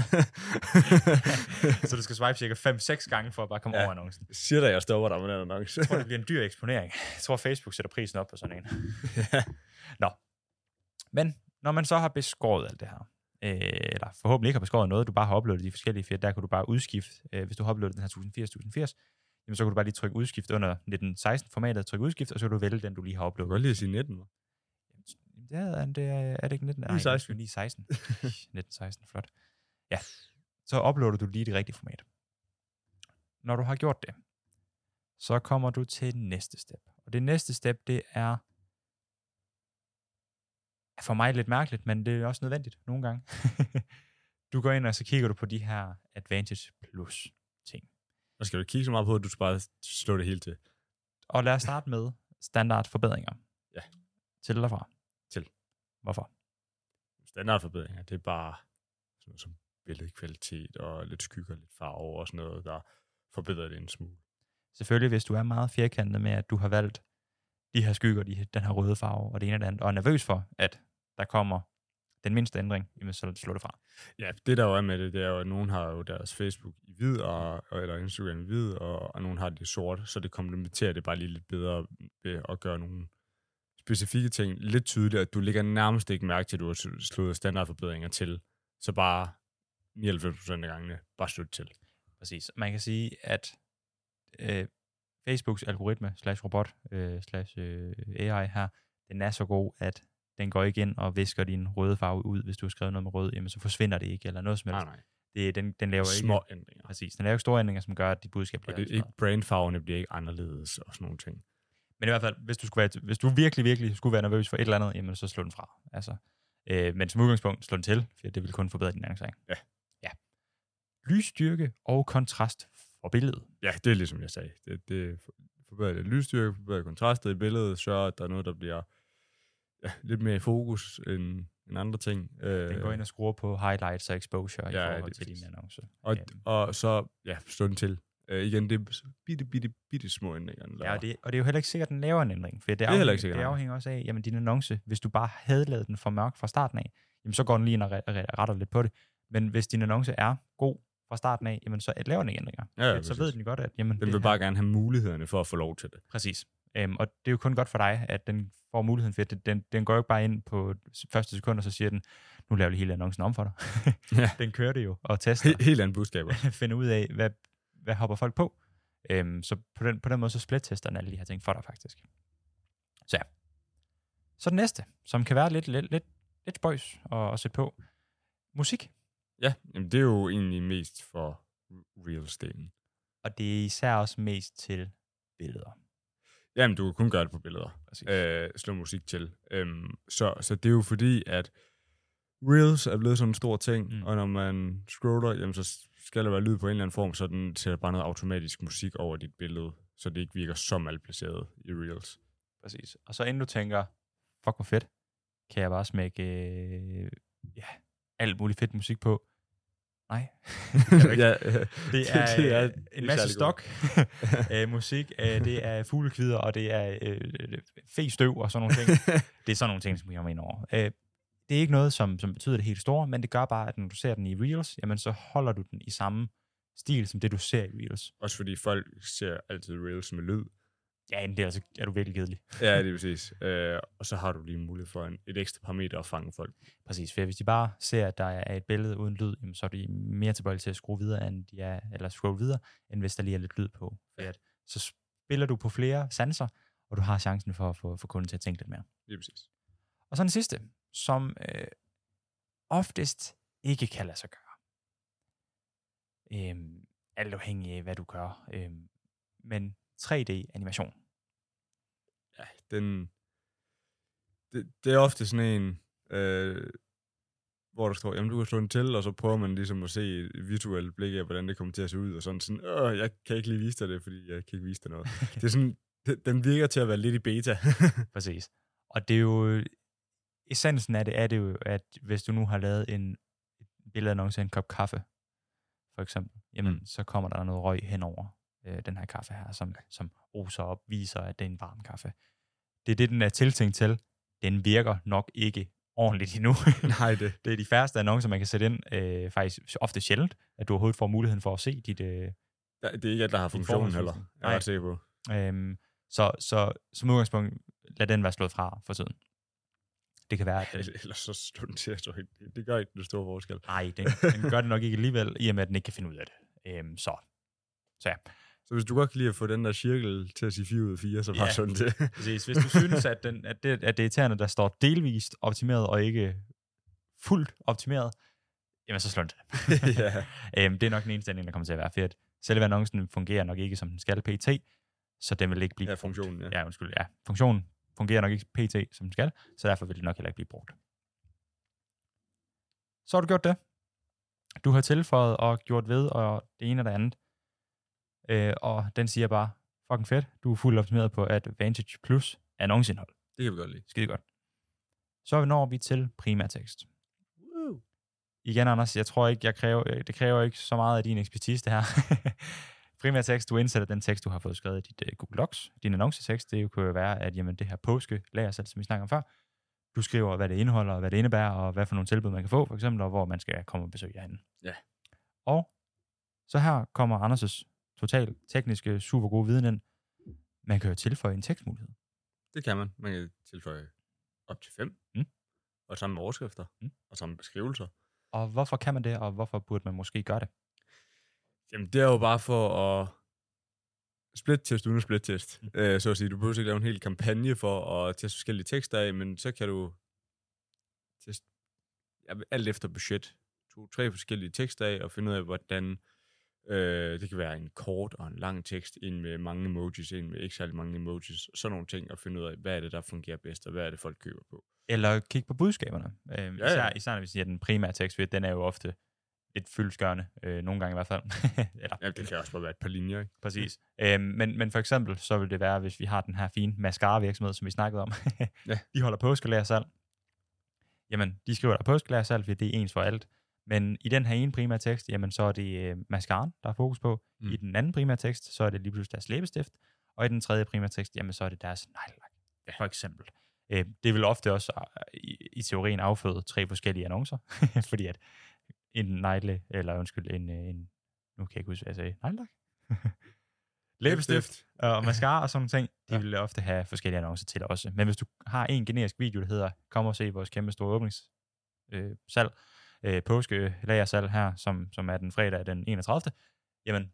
så du skal swipe cirka 5-6 gange for at bare komme Ja. over annoncen. Siger dig, jeg stopper dig med den annonce. Jeg tror, det bliver en dyr eksponering. Jeg tror, Facebook sætter prisen op på sådan en. Nå. Men når man så har beskåret alt det her, øh, eller forhåbentlig ikke har beskåret noget, du bare har uploadet de forskellige fedt, der kan du bare udskifte, øh, hvis du har uploadet den her 1080, 1080, jamen så kan du bare lige trykke udskift under 1916 formatet, trykke udskift, og så kan du vælge den, du lige har uploadet. godt lide at sige 19, Det er, det er, er det ikke 19? Nej, 916. 916. 1916, flot. Ja, så uploader du lige det rigtige format. Når du har gjort det, så kommer du til næste step. Og det næste step, det er er for mig lidt mærkeligt, men det er også nødvendigt nogle gange. du går ind, og så kigger du på de her Advantage Plus ting. Og skal du kigge så meget på, at du skal bare slå det hele til? Og lad os starte med standard forbedringer. Ja. Til eller fra? Hvorfor? Standardforbedringer, det er bare sådan noget som billedkvalitet og lidt skygge og lidt farve og sådan noget, der forbedrer det en smule. Selvfølgelig, hvis du er meget firkantet med, at du har valgt de her skygger, de, den her røde farve og det ene og det andet, og er nervøs for, at der kommer den mindste ændring, jamen så slå det fra. Ja, det der jo er med det, det er jo, at nogen har jo deres Facebook i hvid, og, og- eller Instagram i hvid, og, og nogen har det i sort, så det komplementerer det bare lige lidt bedre ved at gøre nogle specifikke ting lidt tydeligt, at du lægger nærmest ikke mærke til, at du har slået standardforbedringer til, så bare 99% af gangene, bare slut til. Præcis. Man kan sige, at øh, Facebooks algoritme slash robot øh, slash øh, AI her, den er så god, at den går ikke ind og visker din røde farve ud, hvis du har skrevet noget med rød, jamen så forsvinder det ikke, eller noget som helst. Nej, nej. Det, den, den laver ikke... Små ændringer. Præcis. Den laver ikke store ændringer, som gør, at dit budskab Og bliver det er accepteret. ikke, brandfarverne bliver ikke anderledes og sådan nogle ting. Men i hvert fald, hvis du, skulle være, hvis du virkelig, virkelig skulle være nervøs for et eller andet, jamen så slå den fra. Altså, øh, men som udgangspunkt, slå den til, for det vil kun forbedre din annoncering. Ja. ja. Lysstyrke og kontrast for billedet. Ja, det er ligesom jeg sagde. Det, det forbedrer det lysstyrke, forbedrer kontrastet i billedet, sørger, at der er noget, der bliver ja, lidt mere i fokus end, end andre ting. Øh, Den går ind og skruer på highlights og exposure ja, i Ja, forhold det til din annonce. og, Øhm, og så, ja, slå den til. Øh, igen, det er bitte, bitte, bitte små ændringer. den Ja, laver. og det, og det er jo heller ikke sikkert, at den laver en ændring. For det, er afhænger, sikkert, det afhænger også af, jamen din annonce, hvis du bare havde lavet den for mørk fra starten af, jamen så går den lige ind og re- re- retter lidt på det. Men hvis din annonce er god fra starten af, jamen så laver den ikke ændringer. Ja, ja, så præcis. ved den godt, at jamen, Den det vil her- bare gerne have mulighederne for at få lov til det. Præcis. Øhm, og det er jo kun godt for dig, at den får muligheden for det. Den, den går jo ikke bare ind på første sekund, og så siger den, nu laver vi hele annoncen om for dig. Ja. den kører det jo og tester, He- helt andet budskaber. finder ud af, hvad, hvad hopper folk på. Øhm, så på den, på den måde, så split-tester den alle de her ting for dig faktisk. Så ja. Så den næste, som kan være lidt, lidt, lidt, lidt spøjs at, at sætte på. Musik. Ja, jamen det er jo egentlig mest for Reels-delen. Og det er især også mest til billeder. Jamen, du kan kun gøre det på billeder. Præcis. øh, slå musik til. Øhm, så, så det er jo fordi, at Reels er blevet sådan en stor ting, Mm. mm. og når man scroller, jamen, så skal der være lyd på en eller anden form, så den sætter bare noget automatisk musik over dit billede, så det ikke virker så malplaceret i Reels. Præcis. Og så inden du tænker, fuck hvor fedt, kan jeg bare smække øh, ja, alt muligt fedt musik på. Nej. Ja, det er, det er øh, en masse stok øh, musik, øh, det er fuglekvider, og det er øh, fe-støv og sådan nogle ting. det er sådan nogle ting, som kommer ind over. Øh, det er ikke noget, som, som betyder det helt store, men det gør bare, at når du ser den i Reels, jamen så holder du den i samme stil, som det du ser i Reels. Også fordi folk ser altid Reels med lyd. Ja, det er, altså, er du virkelig kedelig. Ja, det er præcis. Øh, og så har du lige mulighed for en, et ekstra parameter at fange folk. Præcis, for hvis de bare ser, at der er et billede uden lyd, jamen, så er de mere tilbøjelige til at skrue videre, end de er, eller scroll videre, end hvis der lige er lidt lyd på. For at, så spiller du på flere sanser, og du har chancen for at få, få kunden til at tænke lidt mere. Er præcis. Og så den sidste, som øh, oftest ikke kan lade sig gøre. Øhm, alt afhængig af, hvad du gør. Øhm, men 3D-animation. ja, den... Det, det er ofte sådan en, øh, hvor der står, jamen du kan slå den til, og så prøver man ligesom at se et visuelt blik af, hvordan det kommer til at se ud, og sådan sådan, Åh, jeg kan ikke lige vise dig det, fordi jeg kan ikke vise dig noget. det er sådan, den virker til at være lidt i beta. Præcis. Og det er jo, essensen af det er det jo, at hvis du nu har lavet en billedannonce af en kop kaffe, for eksempel, jamen mm. Så kommer der noget røg henover øh, den her kaffe her, som, som oser op, viser, at det er en varm kaffe. Det er det, den er tiltænkt til. Den virker nok ikke ordentligt endnu. Nej, det. det er de færreste annoncer, man kan sætte ind, øh, faktisk ofte sjældent, at du overhovedet får muligheden for at se dit, øh, Ja, det er ikke alt, der har Din funktion heller. Jeg er Nej. ret sikker på. Øhm, så, så som udgangspunkt, lad den være slået fra for tiden. Det kan være, at Ellers så slår den til, jeg tror ikke, det, gør ikke den store forskel. nej, den, den gør det nok ikke alligevel, i og med, at den ikke kan finde ud af det. Øhm, så. så ja, Så hvis du godt kan lide at få den der cirkel til at sige 4 ud af 4, så bare Ja. sådan det. præcis. Hvis du synes, at, den, at, det, at det er irriterende, der står delvist optimeret og ikke fuldt optimeret, jamen så slå den ja. øhm, det er nok den eneste ændring, der kommer til at være fedt. Selve annoncen fungerer nok ikke, som den skal pt, så den vil ikke blive ja, funktionen, ja. ja, undskyld, ja, funktionen fungerer nok ikke pt, som den skal, så derfor vil det nok heller ikke blive brugt. Så har du gjort det. Du har tilføjet og gjort ved, og det ene og det andet. Øh, og den siger bare, fucking fedt, du er fuldt optimeret på Advantage Plus annonceindhold. Det kan vi godt lide. Skide godt. Så når vi til primærtekst. Woo. Igen, Anders, jeg tror ikke, jeg kræver, det kræver ikke så meget af din ekspertise, det her. primærtekst, du indsætter den tekst, du har fået skrevet i dit uh, Google Docs. Din annoncetekst, det kunne jo være, at jamen, det her påske lagersæt, som vi snakker om før, du skriver, hvad det indeholder, og hvad det indebærer, og hvad for nogle tilbud, man kan få, for eksempel, og hvor man skal komme og besøge jer henne. Ja. Og så her kommer Anders' totalt tekniske, super gode viden ind. Man kan jo tilføje en tekstmulighed. Det kan man. Man kan tilføje op til 5. Mm. Og sammen med overskrifter. Mm. Og sammen med beskrivelser. Og hvorfor kan man det, og hvorfor burde man måske gøre det? Jamen, det er jo bare for at split-test uden split-test. Mm. Øh, så at sige, du behøver ikke lave en hel kampagne for at teste forskellige tekster af, men så kan du teste ja, alt efter budget. To-tre forskellige tekster af, og finde ud af, hvordan øh, det kan være en kort og en lang tekst, en med mange emojis, en med ikke særlig mange emojis, sådan nogle ting, og finde ud af, hvad er det, der fungerer bedst, og hvad er det, folk køber på. Eller kigge på budskaberne. Øhm, Ja, især, ja. især når vi siger, at den primære tekst, den er jo ofte lidt fyldskørende, øh, nogle gange i hvert fald. Eller, Ja, det kan også bare være et par linjer, ikke? Præcis. Øhm, men, men for eksempel, så vil det være, hvis vi har den her fine mascara-virksomhed, som vi snakkede om. Ja. De holder påskelærersal. Jamen, de skriver der påskelærersal, fordi det er ens for alt. Men i den her ene primære tekst, jamen, så er det øh, mascaraen, der er fokus på. Mm. I den anden primære tekst, så er det lige pludselig deres læbestift. Og i den tredje primære tekst, jamen, så er det deres neglelak, ja. for eksempel. Øh, det vil ofte også øh, i, i teorien afføde tre forskellige annoncer, fordi at en negle, eller undskyld, en, øh, en nu kan jeg ikke huske, hvad jeg sagde, neglelak? læbestift og mascara og sådan nogle ting, de Ja. vil ofte have forskellige annoncer til også. Men hvis du har en generisk video, der hedder, kom og se vores kæmpe store åbningssalg, øh, salg, øh, påske lagersalg her, som, som er den fredag den 31. Jamen,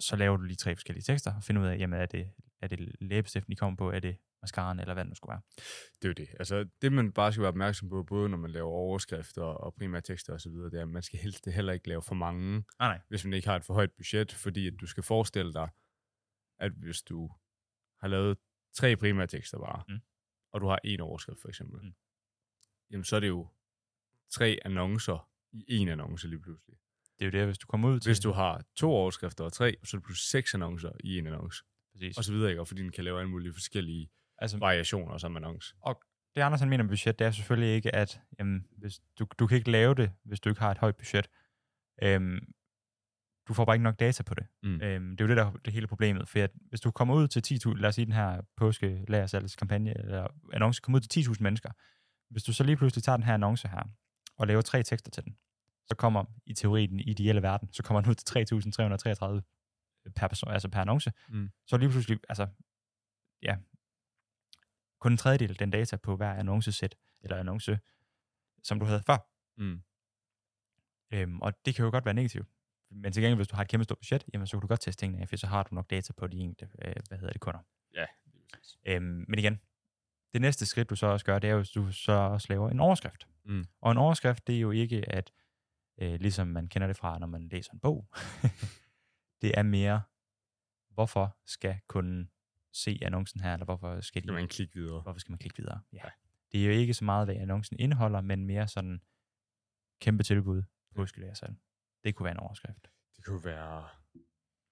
så laver du lige tre forskellige tekster og finder ud af, jamen er det, er det læbestiften, I kommer på, er det mascaraen, eller hvad det nu skulle være. Det er jo det. Altså, det man bare skal være opmærksom på, både når man laver overskrifter og primære tekster osv., det er, at man skal helst heller ikke lave for mange, Nej, nej. hvis man ikke har et for højt budget, fordi at du skal forestille dig, at hvis du har lavet tre primære tekster bare, Mm. og du har en overskrift for eksempel, Mm. jamen så er det jo tre annoncer i en annonce lige pludselig. Det er jo det, hvis du kommer ud til... Hvis du har to overskrifter og tre, så er det pludselig seks annoncer i en annonce. Præcis. Og så videre, ikke? Og fordi den kan lave alle mulige forskellige Altså, variationer som annonce. det Anders han mener med budget, det er selvfølgelig ikke, at jamen, hvis du, du kan ikke lave det, hvis du ikke har et højt budget. Øhm, du får bare ikke nok data på det. Mm. Øhm, det er jo det, der er det hele problemet. For at hvis du kommer ud til 10.000, lad os sige den her påske lagersalgskampagne, eller annonce kommer ud til 10.000 mennesker. Hvis du så lige pludselig tager den her annonce her, og laver tre tekster til den, så kommer i teorien, den ideelle verden, så kommer den ud til 3.333 per, person, altså per annonce. Mm. Så lige pludselig, altså, ja, kun en tredjedel af den data på hver annoncesæt, eller annonce, som du havde før. Mm. Øhm, og det kan jo godt være negativt. Men til gengæld, hvis du har et kæmpe stort budget, jamen, så kan du godt teste tingene af, for så har du nok data på de enkelte, øh, hvad hedder det, kunder. Ja, Øhm, men igen, det næste skridt, du så også gør, det er jo, at du så også laver en overskrift. Mm. Og en overskrift, det er jo ikke, at øh, ligesom man kender det fra, når man læser en bog, det er mere, hvorfor skal kunden se annoncen her, eller hvorfor skal de kan man klikke videre. hvorfor skal man klikke videre? Ja. Det er jo ikke så meget, hvad annoncen indeholder, men mere sådan kæmpe tilbud på påskelægersalg. Det kunne være en overskrift. Det kunne være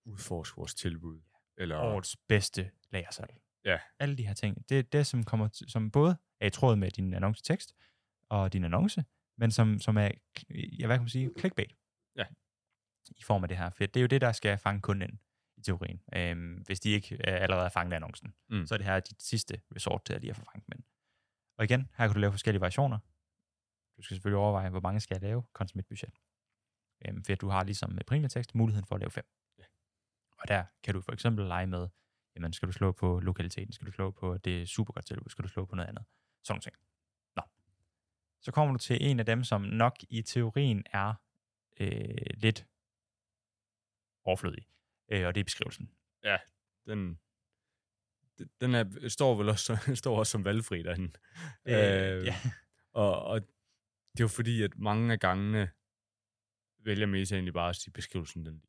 udforsk vores tilbud. Eller, Årets bedste lagersalg. Ja. Alle de her ting. Det er det, som, kommer til, som både er i tråd med din annoncetekst og din annonce, men som, som er, ja, hvad kan man sige, clickbait. Ja. I form af det her. For det er jo det, der skal fange kunden ind teorien. Øhm, hvis de ikke er allerede er fanget af annoncen. Mm. Så er det her dit sidste resort til at lige at få fanget dem ind. Og igen, her kan du lave forskellige variationer. Du skal selvfølgelig overveje, hvor mange skal jeg lave kontra mit budget. Øhm, for du har ligesom med primærtekst muligheden for at lave fem. Ja. Og der kan du for eksempel lege med, jamen skal du slå på lokaliteten, skal du slå på, det er super godt tilbud, skal du slå på noget andet. Sådan ting. Nå. Så kommer du til en af dem, som nok i teorien er øh, lidt overflødig. Øh, og det er beskrivelsen. den, den- den er, står vel også, står også som valgfri derhen. Øh, ja. og, og det er jo fordi, at mange af gangene vælger Meta egentlig bare at sige, beskrivelsen den.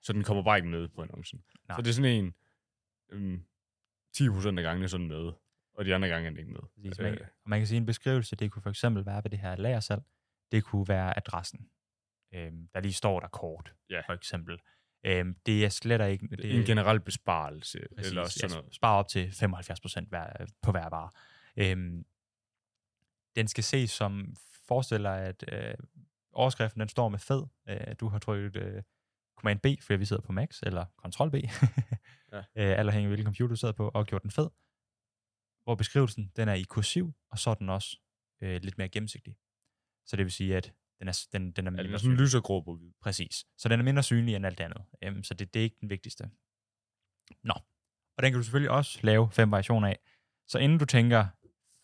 Så den kommer bare ikke med på annoncen. Nej. Så det er sådan en, øhm, 10% af gangene er sådan med, og de andre gange er den ikke med. Præcis. Man, Øh, og man kan sige, en beskrivelse, det kunne for eksempel være ved det her lagersalg, det kunne være adressen, øhm, der lige står der kort, Ja. for eksempel. Øhm, det er slet ikke... Det, er en generel besparelse, præcis, eller sådan noget. Spare op til 75 procent på hver vare. Øhm, den skal ses som forestiller, at øh, overskriften den står med fed. Øh, du har trykket øh, Command B, fordi vi sidder på Max, eller Control B, Ja. øh, alt afhængig af hvilken computer du sidder på, og gjort den fed. Hvor beskrivelsen den er i kursiv, og så er den også øh, lidt mere gennemsigtig. Så det vil sige, at den er, den, den er mindre er sådan synlig. lysergrå på hvid. Præcis. Så den er mindre synlig end alt andet. Øhm, så det, det er ikke den vigtigste. Nå. Og den kan du selvfølgelig også lave fem variationer af. Så inden du tænker,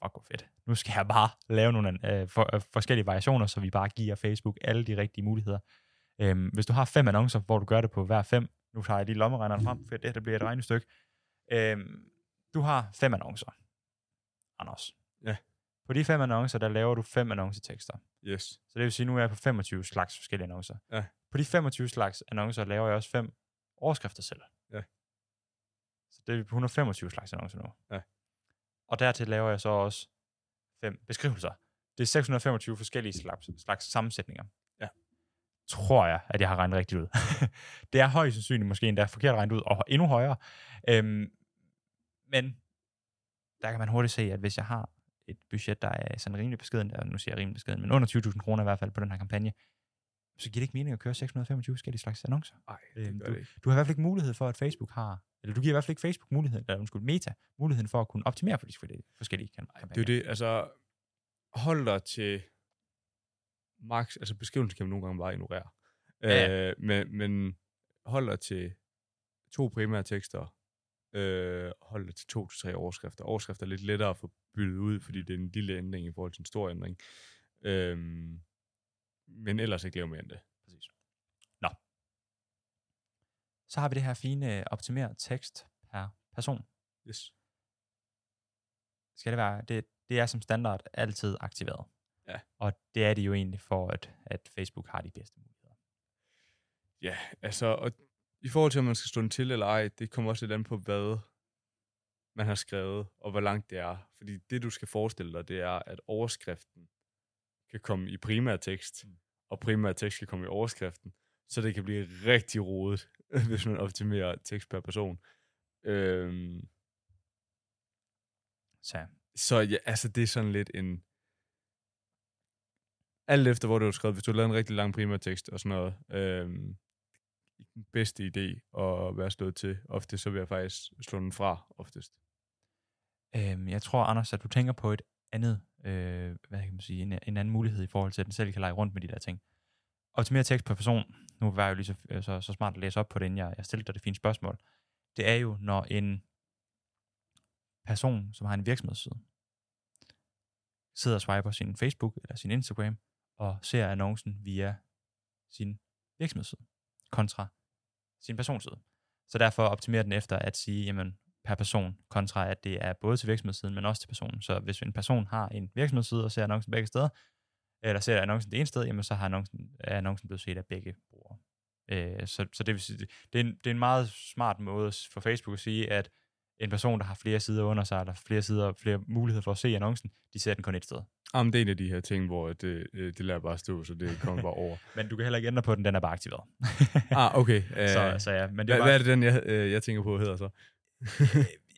fuck hvor fedt, nu skal jeg bare lave nogle øh, for, øh, forskellige variationer, så vi bare giver Facebook alle de rigtige muligheder. Øhm, hvis du har fem annoncer, hvor du gør det på hver fem, nu tager jeg lige lommeregneren frem, for det her bliver et regnestykke. Øhm, du har fem annoncer, Anders. Ja. På de fem annoncer, der laver du fem annoncetekster. Yes. Så det vil sige, nu er jeg på 25 slags forskellige annoncer. Ja. På de 25 slags annoncer laver jeg også fem overskrifter selv. Ja. Så det er vi på 125 slags annoncer nu. Ja. Og dertil laver jeg så også fem beskrivelser. Det er 625 forskellige slags, slags sammensætninger. Ja. Tror jeg, at jeg har regnet rigtigt ud. det er højst sandsynligt måske endda forkert regnet ud, og endnu højere. Øhm, men der kan man hurtigt se, at hvis jeg har et budget, der er sådan rimelig beskeden, der, nu siger jeg rimelig beskeden, men under 20.000 kroner i hvert fald på den her kampagne, så giver det ikke mening at køre 625 forskellige slags annoncer. Nej, Øhm, det gør det ikke. Du har i hvert fald ikke mulighed for, at Facebook har, eller du giver i hvert fald ikke Facebook muligheden, eller undskyld, Meta, muligheden for at kunne optimere for de forskellige- forskellige kam- kampagner. Det er det, altså, hold dig til max, altså beskrivelsen kan man nogle gange bare ignorere. Ja. Øh, men, men hold dig til to primære tekster, øh, hold det til to til tre overskrifter. Overskrifter er lidt lettere at få byttet ud, fordi det er en lille ændring i forhold til en stor ændring. Øh, men ellers ikke lave mere end det. Præcis. Nå. Så har vi det her fine optimeret tekst per person. Yes. Skal det være, det, det er som standard altid aktiveret. Ja. Og det er det jo egentlig for, at, at Facebook har de bedste muligheder. Ja, altså, og i forhold til, om man skal stå den til eller ej, det kommer også lidt an på, hvad man har skrevet, og hvor langt det er. Fordi det, du skal forestille dig, det er, at overskriften kan komme i primær tekst, mm. og primær tekst kan komme i overskriften, så det kan blive rigtig rodet, hvis man optimerer tekst per person. Øhm, Så så ja, altså, det er sådan lidt en... Alt efter, hvor du har skrevet, hvis du har lavet en rigtig lang primær tekst og sådan noget, øhm, den bedste idé at være slået til. Ofte så vil jeg faktisk slå den fra, oftest. øhm, jeg tror, Anders, at du tænker på et andet, øh, hvad kan man sige, en, en anden mulighed i forhold til, at den selv kan lege rundt med de der ting. Optimere tekst per person. Nu var jeg jo lige så, øh, så, så smart at læse op på det, inden jeg, jeg stillede dig det fine spørgsmål. Det er jo, når en person, som har en virksomhedsside, sidder og swiper sin Facebook eller sin Instagram, og ser annoncen via sin virksomhedsside, kontra sin personside. Så derfor optimerer den efter at sige, jamen, per person, kontra at det er både til virksomhedssiden, men også til personen. Så hvis en person har en virksomhedsside og ser annoncen begge steder, eller ser annoncen det ene sted, jamen så har annoncen, er annoncen blevet set af begge brugere. Øh, så, så det vil sige, det er, en, det er en meget smart måde for Facebook at sige, at en person, der har flere sider under sig, eller flere sider, flere muligheder for at se annoncen, de ser den kun et sted. Jamen, det er en af de her ting, hvor det, øh, det lader bare stå, så det kommer bare over. Men du kan heller ikke ændre på den, den er bare aktiveret. ah, okay. Så, så ja, men det hvad, er bare, hvad er det, den, jeg, øh, jeg tænker på, hedder så?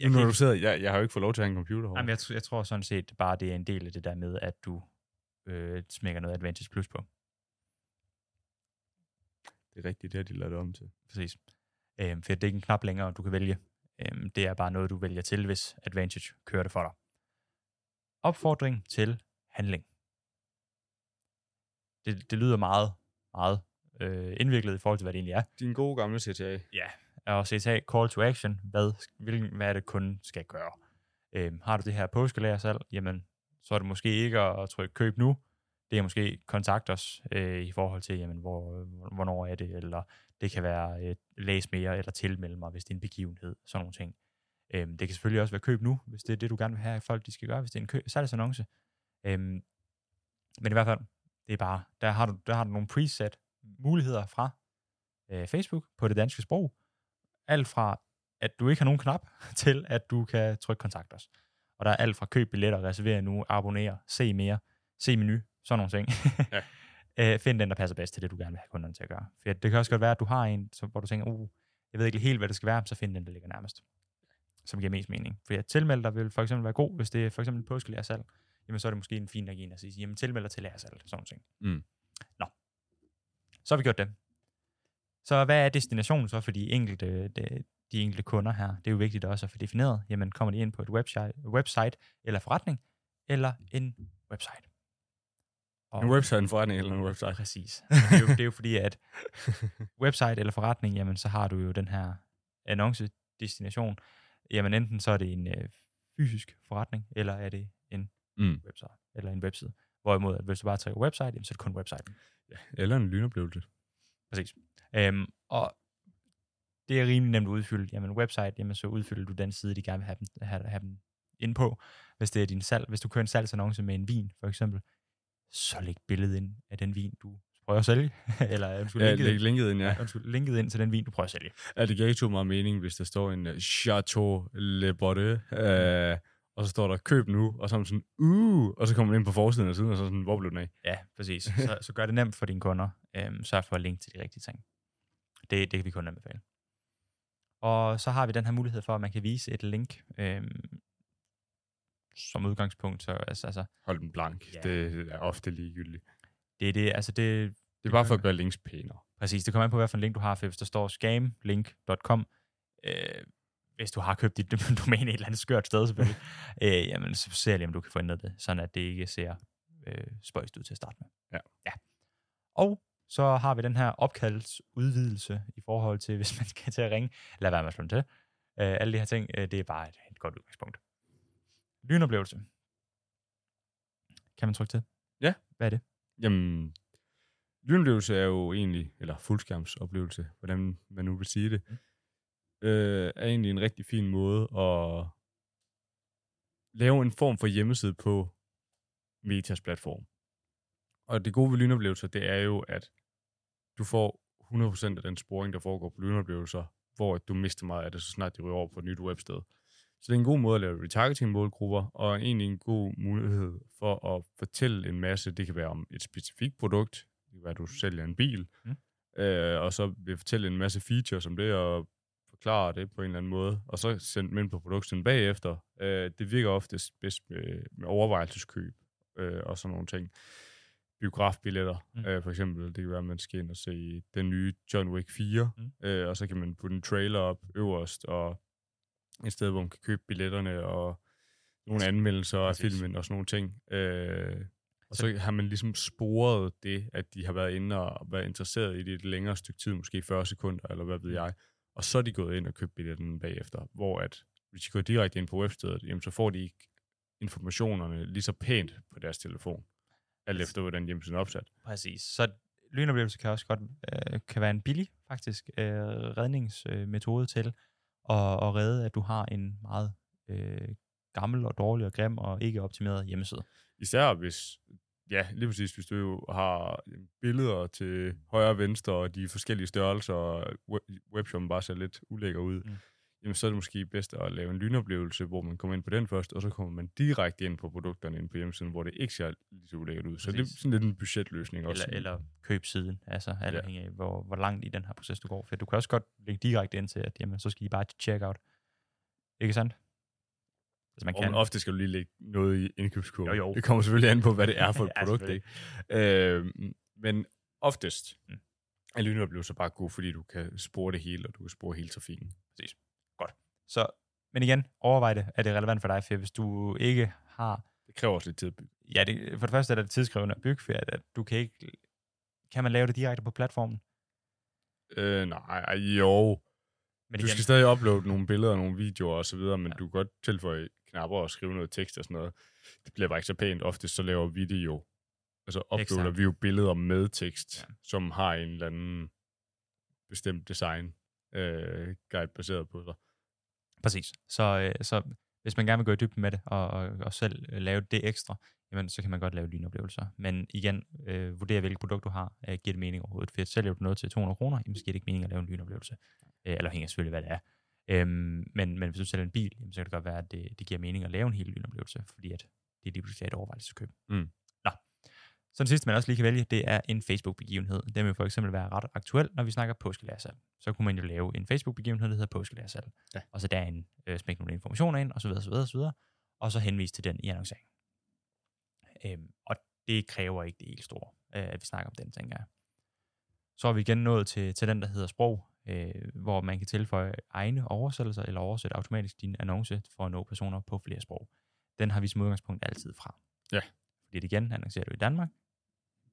jeg, når du sidder, jeg, jeg har jo ikke fået lov til at have en computer jamen, jeg, jeg tror sådan set bare, det er en del af det der med, at du øh, smækker noget Advantage Plus på. Det er rigtigt, det har de lavet om til. Præcis. Øhm, for det er ikke en knap længere, du kan vælge. Øhm, det er bare noget, du vælger til, hvis Advantage kører det for dig. Opfordring til handling. Det, det lyder meget, meget øh, indviklet i forhold til, hvad det egentlig er. Din gode gamle CTA. Ja, og CTA, call to action, hvad, hvilken, hvad er det kunden skal gøre. Øhm, har du det her påskelagersalg, jamen, så er det måske ikke at trykke køb nu, det er måske kontakt os øh, i forhold til, jamen, hvor, hvornår er det, eller det kan være øh, læs mere, eller tilmelde mig, hvis det er en begivenhed, sådan nogle ting. Øhm, det kan selvfølgelig også være køb nu, hvis det er det, du gerne vil have, at folk de skal gøre, hvis det er en salgsannonce. Øhm, men i hvert fald, det er bare, der har du, der har du nogle preset muligheder fra øh, Facebook på det danske sprog. Alt fra, at du ikke har nogen knap, til at du kan trykke kontakt os. Og der er alt fra køb billetter, reservere nu, abonnere, se mere, se menu, sådan nogle ting. Ja. øh, find den, der passer bedst til det, du gerne vil have kunderne til at gøre. For det kan også godt være, at du har en, så, hvor du tænker, uh, jeg ved ikke helt, hvad det skal være, så find den, der ligger nærmest. Som giver mest mening. For at tilmelde dig vil for eksempel være god, hvis det er for eksempel et påskelærersalg. Jamen så er det måske en fin nok en at sige, jamen tilmeld dig til lærersalg, sådan nogle ting. Mm. Nå. Så har vi gjort det. Så hvad er destinationen så for de enkelte, de, de enkelte kunder her? Det er jo vigtigt også at få defineret. Jamen kommer de ind på et website, website eller forretning, eller en website? Og En website, en forretning eller en website. Præcis. Det er, jo, det er jo fordi, at website eller forretning, jamen så har du jo den her annonce-destination. Jamen enten så er det en øh, fysisk forretning, eller er det en Mm. website, eller en webside. Hvorimod, at hvis du bare trækker website, jamen, så er det kun website. Ja, eller en lynoplevelse. Præcis. Øhm, og det er rimelig nemt at udfylde. Jamen website, jamen så udfylder du den side, de gerne vil have dem, have, have dem ind på. Hvis det er din salg, hvis du kører en salgsannonce med en vin, for eksempel, så læg billedet ind af den vin, du prøver at sælge. Eller undskyld, Ja, linket, læg linket ind, ja. undskyld, linket ind til den vin, du prøver at sælge. Ja, det giver ikke så meget mening, hvis der står en uh, Chateau Le Botte, uh, og så står der køb nu, og så er man sådan, uh, og så kommer man ind på forsiden af siden, og så sådan, hvor blev den af? Ja, præcis. Så, så gør det nemt for dine kunder. Øhm, sørg for at linke til de rigtige ting. Det, det kan vi kun anbefale. Og så har vi den her mulighed for, at man kan vise et link øhm, som udgangspunkt. Så, altså, altså, Hold den blank. Ja. Det er ofte ligegyldigt. det er det, altså det, Det er bare for at gøre links pænere. præcis, det kommer an på, hvad for en link du har, for hvis der står scamlink.com, øh, hvis du har købt dit domæne et eller andet skørt sted selvfølgelig, øh, jamen så ser jeg lige, om du kan få ændret det, sådan at det ikke ser øh, spøjst ud til at starte med. Ja. ja. Og så har vi den her opkaldsudvidelse i forhold til, hvis man skal til at ringe. Lad være med at slå den til. Øh, alle de her ting, øh, det er bare et, et godt udgangspunkt. Lynoplevelse. Kan man trykke til? Ja. Hvad er det? Jamen, lynoplevelse er jo egentlig, eller fuldskærmsoplevelse, hvordan man nu vil sige det, Mm. Øh, er egentlig en rigtig fin måde at lave en form for hjemmeside på Metas platform. Og det gode ved lynoplevelser, det er jo, at du får 100% af den sporing, der foregår på lynoplevelser, hvor du mister meget af det, så snart de ryger over på et nyt websted. Så det er en god måde at lave retargeting-målgrupper, og egentlig en god mulighed for at fortælle en masse. Det kan være om et specifikt produkt, det kan være, at du sælger en bil, Mm. øh, og så vil fortælle en masse features om det, og forklare det på en eller anden måde, og så sende dem ind på produkten bagefter. Øh, det virker oftest bedst med, med overvejelseskøb øh, og sådan nogle ting. Biografbilletter, Mm. mm. øh, for eksempel. Det kan være, at man skal ind og se den nye John Wick 4, Mm. øh, og så kan man putte en trailer op øverst, og et sted, hvor man kan købe billetterne, og nogle anmeldelser af filmen og sådan nogle ting. Øh, og Så- så har man ligesom sporet det, at de har været inde og været interesseret i det et længere stykke tid, måske 40 sekunder, eller hvad ved jeg. Og så er de gået ind og købt billetten bagefter, hvor at, hvis de går direkte ind på webstedet, jamen, så får de ikke informationerne lige så pænt på deres telefon, alt efter hvordan hjemmesiden er opsat. Præcis. Så lynoplevelse kan også godt øh, kan være en billig, faktisk, øh, redningsmetode til at, at redde, at du har en meget øh, gammel og dårlig og grim og ikke optimeret hjemmeside. Især hvis, ja, lige præcis, hvis du jo har jamen, billeder til højre og venstre, og de forskellige størrelser, og web- webshoppen bare ser lidt ulækker ud, Mm. jamen så er det måske bedst at lave en lynoplevelse, hvor man kommer ind på den først, og så kommer man direkte ind på produkterne ind på hjemmesiden, hvor det ikke ser lige så ulækkert ud. Så det Præcis. er sådan lidt en budgetløsning også. Eller, eller køb siden, altså alt Ja. afhængig af, hvor, hvor langt i den her proces du går. For du kan også godt lægge direkte ind til, at jamen, så skal I bare til checkout. Ikke sandt? Altså man Og kan. ofte skal du lige lægge noget i indkøbskurven. Jo, jo. Det kommer selvfølgelig an på, hvad det er for et Ja, produkt. ikke? Øh, men oftest Mm. er lynoplevelser bare god, fordi du kan spore det hele, og du kan spore hele trafikken. Så, men igen, overvej det. Er det relevant for dig? For hvis du ikke har Det kræver også lidt tid at bygge. Ja, det, for det første er det tidskrævende at bygge, for at, at du kan ikke... Kan man lave det direkte på platformen? Øh, nej, jo. Men Du igen, skal stadig uploade nogle billeder og nogle videoer og så videre, men ja. du kan godt tilføje knapper og skrive noget tekst og sådan noget. Det bliver bare ikke så pænt. Ofte så laver vi det jo. Altså uploader vi jo billeder med tekst, Ja. ja. som har en eller anden bestemt design øh, guide baseret på sig. præcis. Så, øh, så hvis man gerne vil gå i dybden med det, og, og, og selv øh, lave det ekstra, jamen, så kan man godt lave lynoplevelser. Men igen, øh, vurdere hvilket produkt du har, øh, giver det mening overhovedet. For sælger du noget til 200 kroner, jamen, så giver det ikke mening at lave en lynoplevelse. Øh, eller hænger selvfølgelig, hvad det er. Øhm, men, men hvis du sælger en bil, jamen, så kan det godt være, at det, det giver mening at lave en hel lynoplevelse, fordi at det er lige pludselig et overvejelseskøb. Mm. Nå. Så den sidste, man også lige kan vælge, det er en Facebook-begivenhed. Den vil for eksempel være ret aktuel, når vi snakker påskelærsalg. Så kunne man jo lave en Facebook-begivenhed, der hedder påskelærsalg. Ja. Og så derinde øh, smække nogle informationer ind, og så videre, så videre, så videre. Og så henvise til den i annoncering. Øhm, og det kræver ikke det helt store, øh, at vi snakker om den, tænker jeg. Så er vi igen nået til, til den, der hedder sprog, øh, hvor man kan tilføje egne oversættelser eller oversætte automatisk din annonce for at nå personer på flere sprog. Den har vi som udgangspunkt altid fra. Ja. Fordi det igen, annoncerer du i Danmark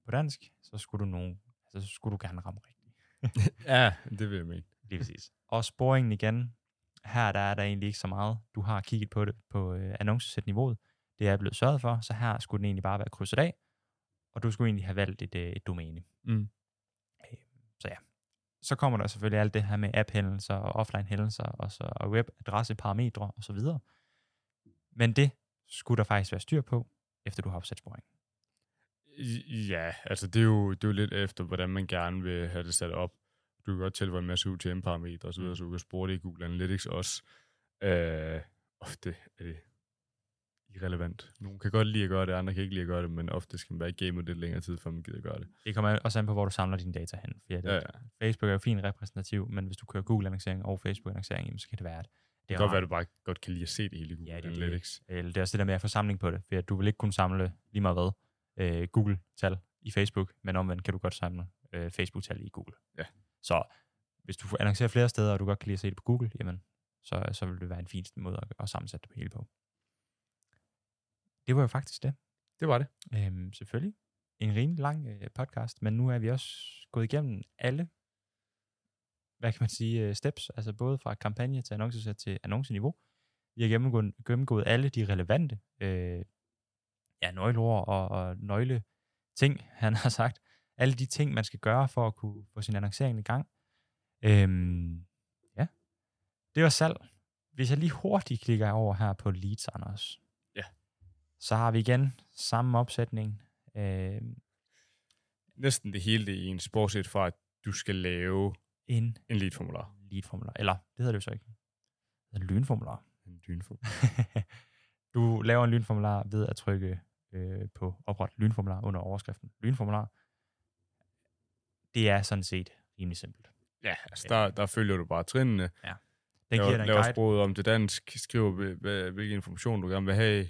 på dansk, så skulle du, nogen, altså, så skulle du gerne ramme rigtigt. Ja, det vil jeg mene. Lige præcis. Og sporingen igen, her der er der egentlig ikke så meget. Du har kigget på det på øh, annoncesæt-niveauet. Det er blevet sørget for, så her skulle den egentlig bare være krydset af, og du skulle egentlig have valgt et, øh, et domæne. Mm. Så ja. Så kommer der selvfølgelig alt det her med app-hændelser og offline-hændelser, og, så, og webadresseparametre og så videre. Men det skulle der faktisk være styr på, efter du har opsat sporing. I- Ja, altså det er, jo, det er jo lidt efter, hvordan man gerne vil have det sat op. Du kan godt tilføje en masse UTM-parametre osv., Mm. så du kan spore det i Google Analytics også. Øh, ofte er det irrelevant. Nogle kan godt lide at gøre det, andre kan ikke lide at gøre det, men ofte skal man være i gamet lidt længere tid, før man gider gøre det. Det kommer også an på, hvor du samler dine data hen. Fordi Ja, ja. at Facebook er jo fint repræsentativ, men hvis du kører Google-annoncering og Facebook-annoncering, så kan det være, at det Det kan godt være, at du bare godt kan lide at se det hele i Google Ja, det det. Analytics. Eller det er også det der med at få samling på det, for at du vil ikke kunne samle lige meget hvad øh, Google-tal i Facebook, men omvendt kan du godt samle øh, Facebook-tal i Google. Ja. Så hvis du annoncerer flere steder, og du godt kan lide at se det på Google, jamen, så, så vil det være en fin måde at, at sammensætte det hele på. Det var jo faktisk det. Det var det. Øhm, selvfølgelig. en rimelig lang øh, podcast, men nu er vi også gået igennem alle, hvad kan man sige, øh, steps, altså både fra kampagne til annoncesæt til annonceniveau. Vi har gennemgået, gennemgået alle de relevante øh, ja, nøgleord og, og nøgle ting, han har sagt. Alle de ting, man skal gøre for at kunne få sin annoncering i gang. Øhm, ja, det var salg. Hvis jeg lige hurtigt klikker over her på leads, Anders. Ja. Så har vi igen samme opsætning. Øhm, Næsten det hele det i en bortset fra, at du skal lave en en lead-formular. lead-formular. Eller, det hedder det jo så ikke. Det hedder lynformular. En lynformular. du laver en lynformular ved at trykke øh, på opret lynformular under overskriften lynformular. Det er sådan set rimelig simpelt. Ja, altså der, der følger du bare trinene. Den laver, giver dig en laver guide. sproget om til dansk, skriver, hvilken information du gerne vil have,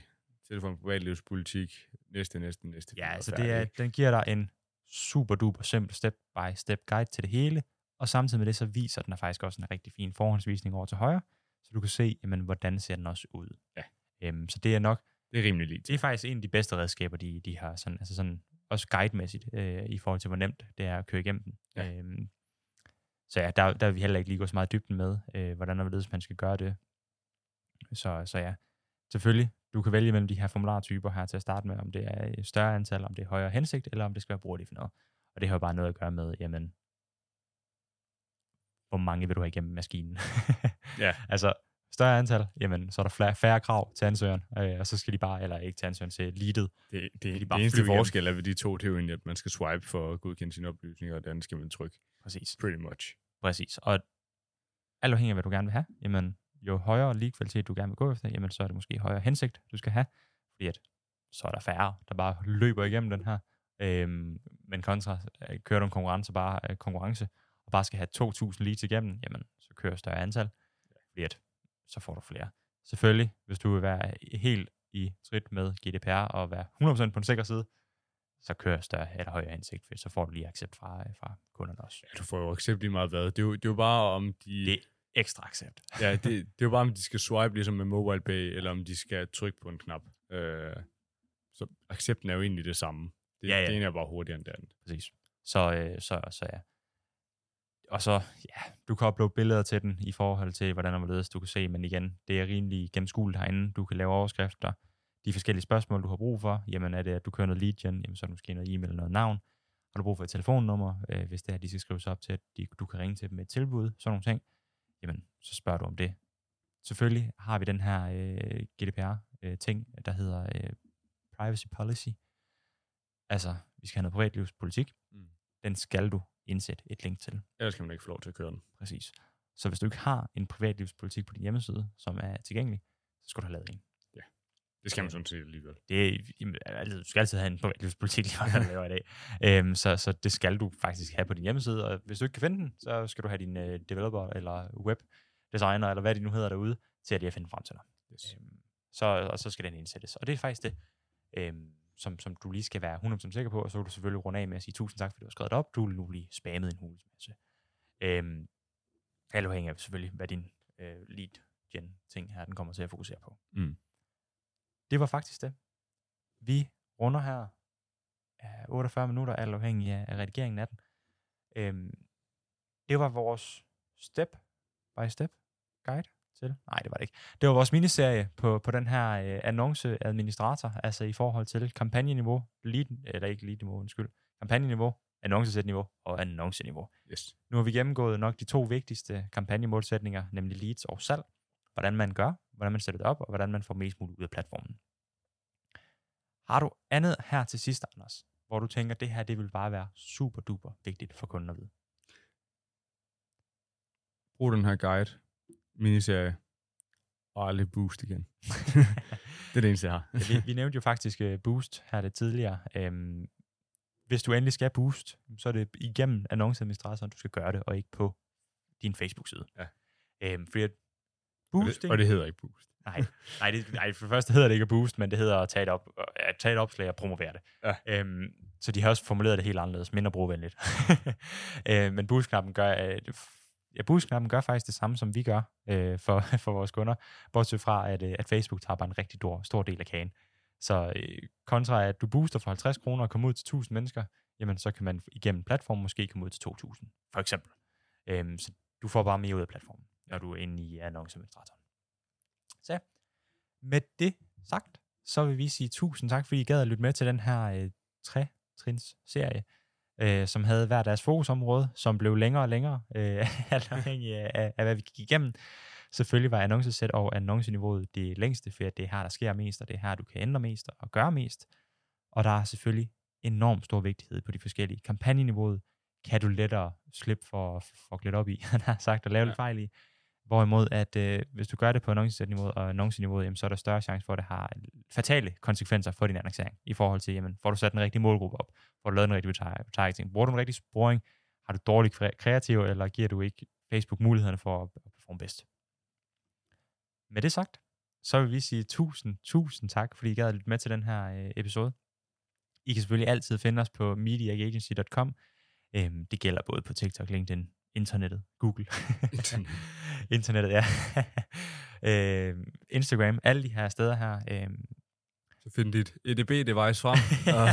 telefon privatlivspolitik, næste, næste, næste. Ja, altså det er, den giver dig en super duper simpel step-by-step guide til det hele, og samtidig med det, så viser den faktisk også en rigtig fin forhåndsvisning over til højre, så du kan se, jamen, hvordan ser den også ud. Ja. Øhm, så det er nok, Det er rimelig lige. det er faktisk en af de bedste redskaber, de, de har, sådan, altså sådan, også guidemæssigt, øh, i forhold til, hvor nemt det er at køre igennem den. Ja. Øhm, så ja, der, der vil vi heller ikke lige gå så meget dybden med, øh, hvordan og hvorledes man skal gøre det. Så, så ja, selvfølgelig, du kan vælge mellem de her formulartyper her til at starte med, om det er et større antal, om det er højere hensigt, eller om det skal være brugerdefineret. Og det har jo bare noget at gøre med, jamen, hvor mange vil du have igennem maskinen? Ja. altså, større antal, jamen, så er der færre, krav til ansøgeren, øh, og så skal de bare, eller ikke til ansøgeren, til leadet. Det, det, de det, bare det eneste flyve igennem. forskel er ved de to, det er jo egentlig, at man skal swipe for at godkende sine oplysninger, og den skal man trykke. Præcis. Pretty much. Præcis. Og alt afhængig af, hvad du gerne vil have, jamen, jo højere lige kvalitet du gerne vil gå efter, jamen, så er det måske højere hensigt, du skal have, fordi at, så er der færre, der bare løber igennem den her. Øhm, men kontra, øh, kører du en konkurrence, bare, øh, konkurrence, og bare skal have 2.000 leads igennem, jamen, så kører større antal, fordi at, så får du flere. Selvfølgelig, hvis du vil være helt i trit med GDPR og være 100% på den sikre side, så kører større eller højere hensigt, for så får du lige accept fra, øh, fra kunderne også. Ja, du får jo accept lige meget hvad. Det er jo, det er jo bare om de... Det Ekstra accept. Ja, det, det er jo bare, om de skal swipe ligesom med mobile pay, eller om de skal trykke på en knap. Øh, så accepten er jo egentlig det samme. Det, Ja, ja. det ene er bare hurtigere end det andet. Præcis. Så, øh, så, så ja. Og så, ja, du kan uploade billeder til den i forhold til, hvordan og hvorledes du kan se, men igen, det er rimelig gennemskueligt herinde. Du kan lave overskrifter. De forskellige spørgsmål, du har brug for, jamen er det, at du kører noget lead gen, jamen så er det måske noget e-mail, noget navn. Har du brug for et telefonnummer, øh, hvis det er, at de skal skrives op til, at de, du kan ringe til dem med et tilbud, sådan nogle ting, jamen så spørger du om det. Selvfølgelig har vi den her øh, GDPR-ting, der hedder øh, privacy policy. Altså, vi skal have noget privatlivspolitik. Mm. Den skal du indsætte et link til. Ellers kan man ikke få lov til at køre den. Præcis. Så hvis du ikke har en privatlivspolitik på din hjemmeside, som er tilgængelig, så skal du have lavet en. Det skal man sådan set alligevel. Det altså, du skal altid have en privatlivspolitik, lige hvad du laver i dag. Øhm, så, så det skal du faktisk have på din hjemmeside, og hvis du ikke kan finde den, så skal du have din øh, developer eller webdesigner, eller hvad de nu hedder derude, til at lige at finde frem til dig. Yes. Øhm, så, og så skal den indsættes. Og det er faktisk det, øhm, som, som du lige skal være 100% sikker på, og så kan du selvfølgelig runde af med at sige tusind tak, fordi du har skrevet det op. Du vil nu blive spammet en hulens masse. Øhm, alt afhængig af selvfølgelig, hvad din øh, lead gen ting her, den kommer til at fokusere på. Mm. Det var faktisk det. Vi runder her af 48 minutter, alt afhængig af, af redigeringen af den. Øhm, det var vores step by step guide til. Nej, det var det ikke. Det var vores miniserie på, på den her øh, annonceadministrator, altså i forhold til kampagneniveau, lead, eller ikke lead-niveau, undskyld, kampagneniveau, annoncesæt-niveau og annonceniveau. Yes. Nu har vi gennemgået nok de to vigtigste kampagnemålsætninger, nemlig leads og salg. Hvordan man gør, hvordan man sætter det op, og hvordan man får mest muligt ud af platformen. Har du andet her til sidst, Anders, hvor du tænker, det her det vil bare være super duper vigtigt for kunden at vide? Brug den her guide, miniserie, og aldrig boost igen. det er det eneste, jeg har. Ja, vi, vi nævnte jo faktisk uh, Boost her lidt tidligere. Øhm, hvis du endelig skal Boost, så er det igennem annonceadministratoren, du skal gøre det, og ikke på din Facebook-side. Ja. Øhm, fordi at og, det, og det hedder ikke boost. Nej, nej, det, nej, for det første hedder det ikke boost, men det hedder at tage et, op, at tage et opslag og promovere det. Ja. Øhm, så de har også formuleret det helt anderledes, mindre brugervenligt. øh, men boost-knappen gør, øh, ja, boost-knappen gør faktisk det samme, som vi gør øh, for, for vores kunder, bortset fra, at, øh, at Facebook tager bare en rigtig stor, stor del af kagen. Så øh, kontra at du booster for 50 kroner og kommer ud til 1000 mennesker, jamen så kan man igennem platformen måske komme ud til 2000, for eksempel. Øhm, så du får bare mere ud af platformen, når du er inde i annonceadministratoren. Så med det sagt, så vil vi sige tusind tak, fordi I gad at lytte med til den her øh, tre-trins serie, øh, som havde hver deres fokusområde, som blev længere og længere, øh, alt afhængig af, af, hvad vi gik igennem. Selvfølgelig var annoncesæt og annonceniveauet det længste, for det er her, der sker mest, og det er her, du kan ændre mest og gøre mest. Og der er selvfølgelig enormt stor vigtighed på de forskellige. Kampagneniveauet kan du lettere slippe for, for at op i, han har sagt, og lave ja. lidt fejl i. Hvorimod, at øh, hvis du gør det på annonceniveauet og annonceniveauet, jamen, så er der større chance for, at det har fatale konsekvenser for din annoncering. I forhold til, jamen, får du sat den rigtige målgruppe op? Får du lavet den rigtige targeting? Bruger du en rigtig sporing? Har du dårlig kreativ, eller giver du ikke Facebook mulighederne for at performe bedst? Med det sagt, så vil vi sige tusind, tusind tak, fordi I gad lidt med til den her øh, episode. I kan selvfølgelig altid finde os på mediaagency.com. Øhm, det gælder både på TikTok, LinkedIn, internettet, Google. Internet. internettet, ja. øhm, Instagram, alle de her steder her. Øhm, Så find dit EDB-device frem. og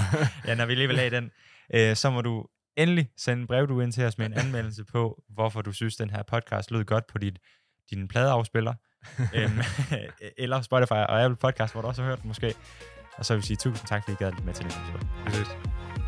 ja, når vi lige vil have den, øh, så må du endelig sende en brev du ind til os med en anmeldelse på, hvorfor du synes, den her podcast lød godt på dit, din pladeafspiller. øhm, eller Spotify og Apple Podcast, hvor du også har hørt den måske. Og så vil vi sige tusind tak, fordi I gad lidt med til den episode.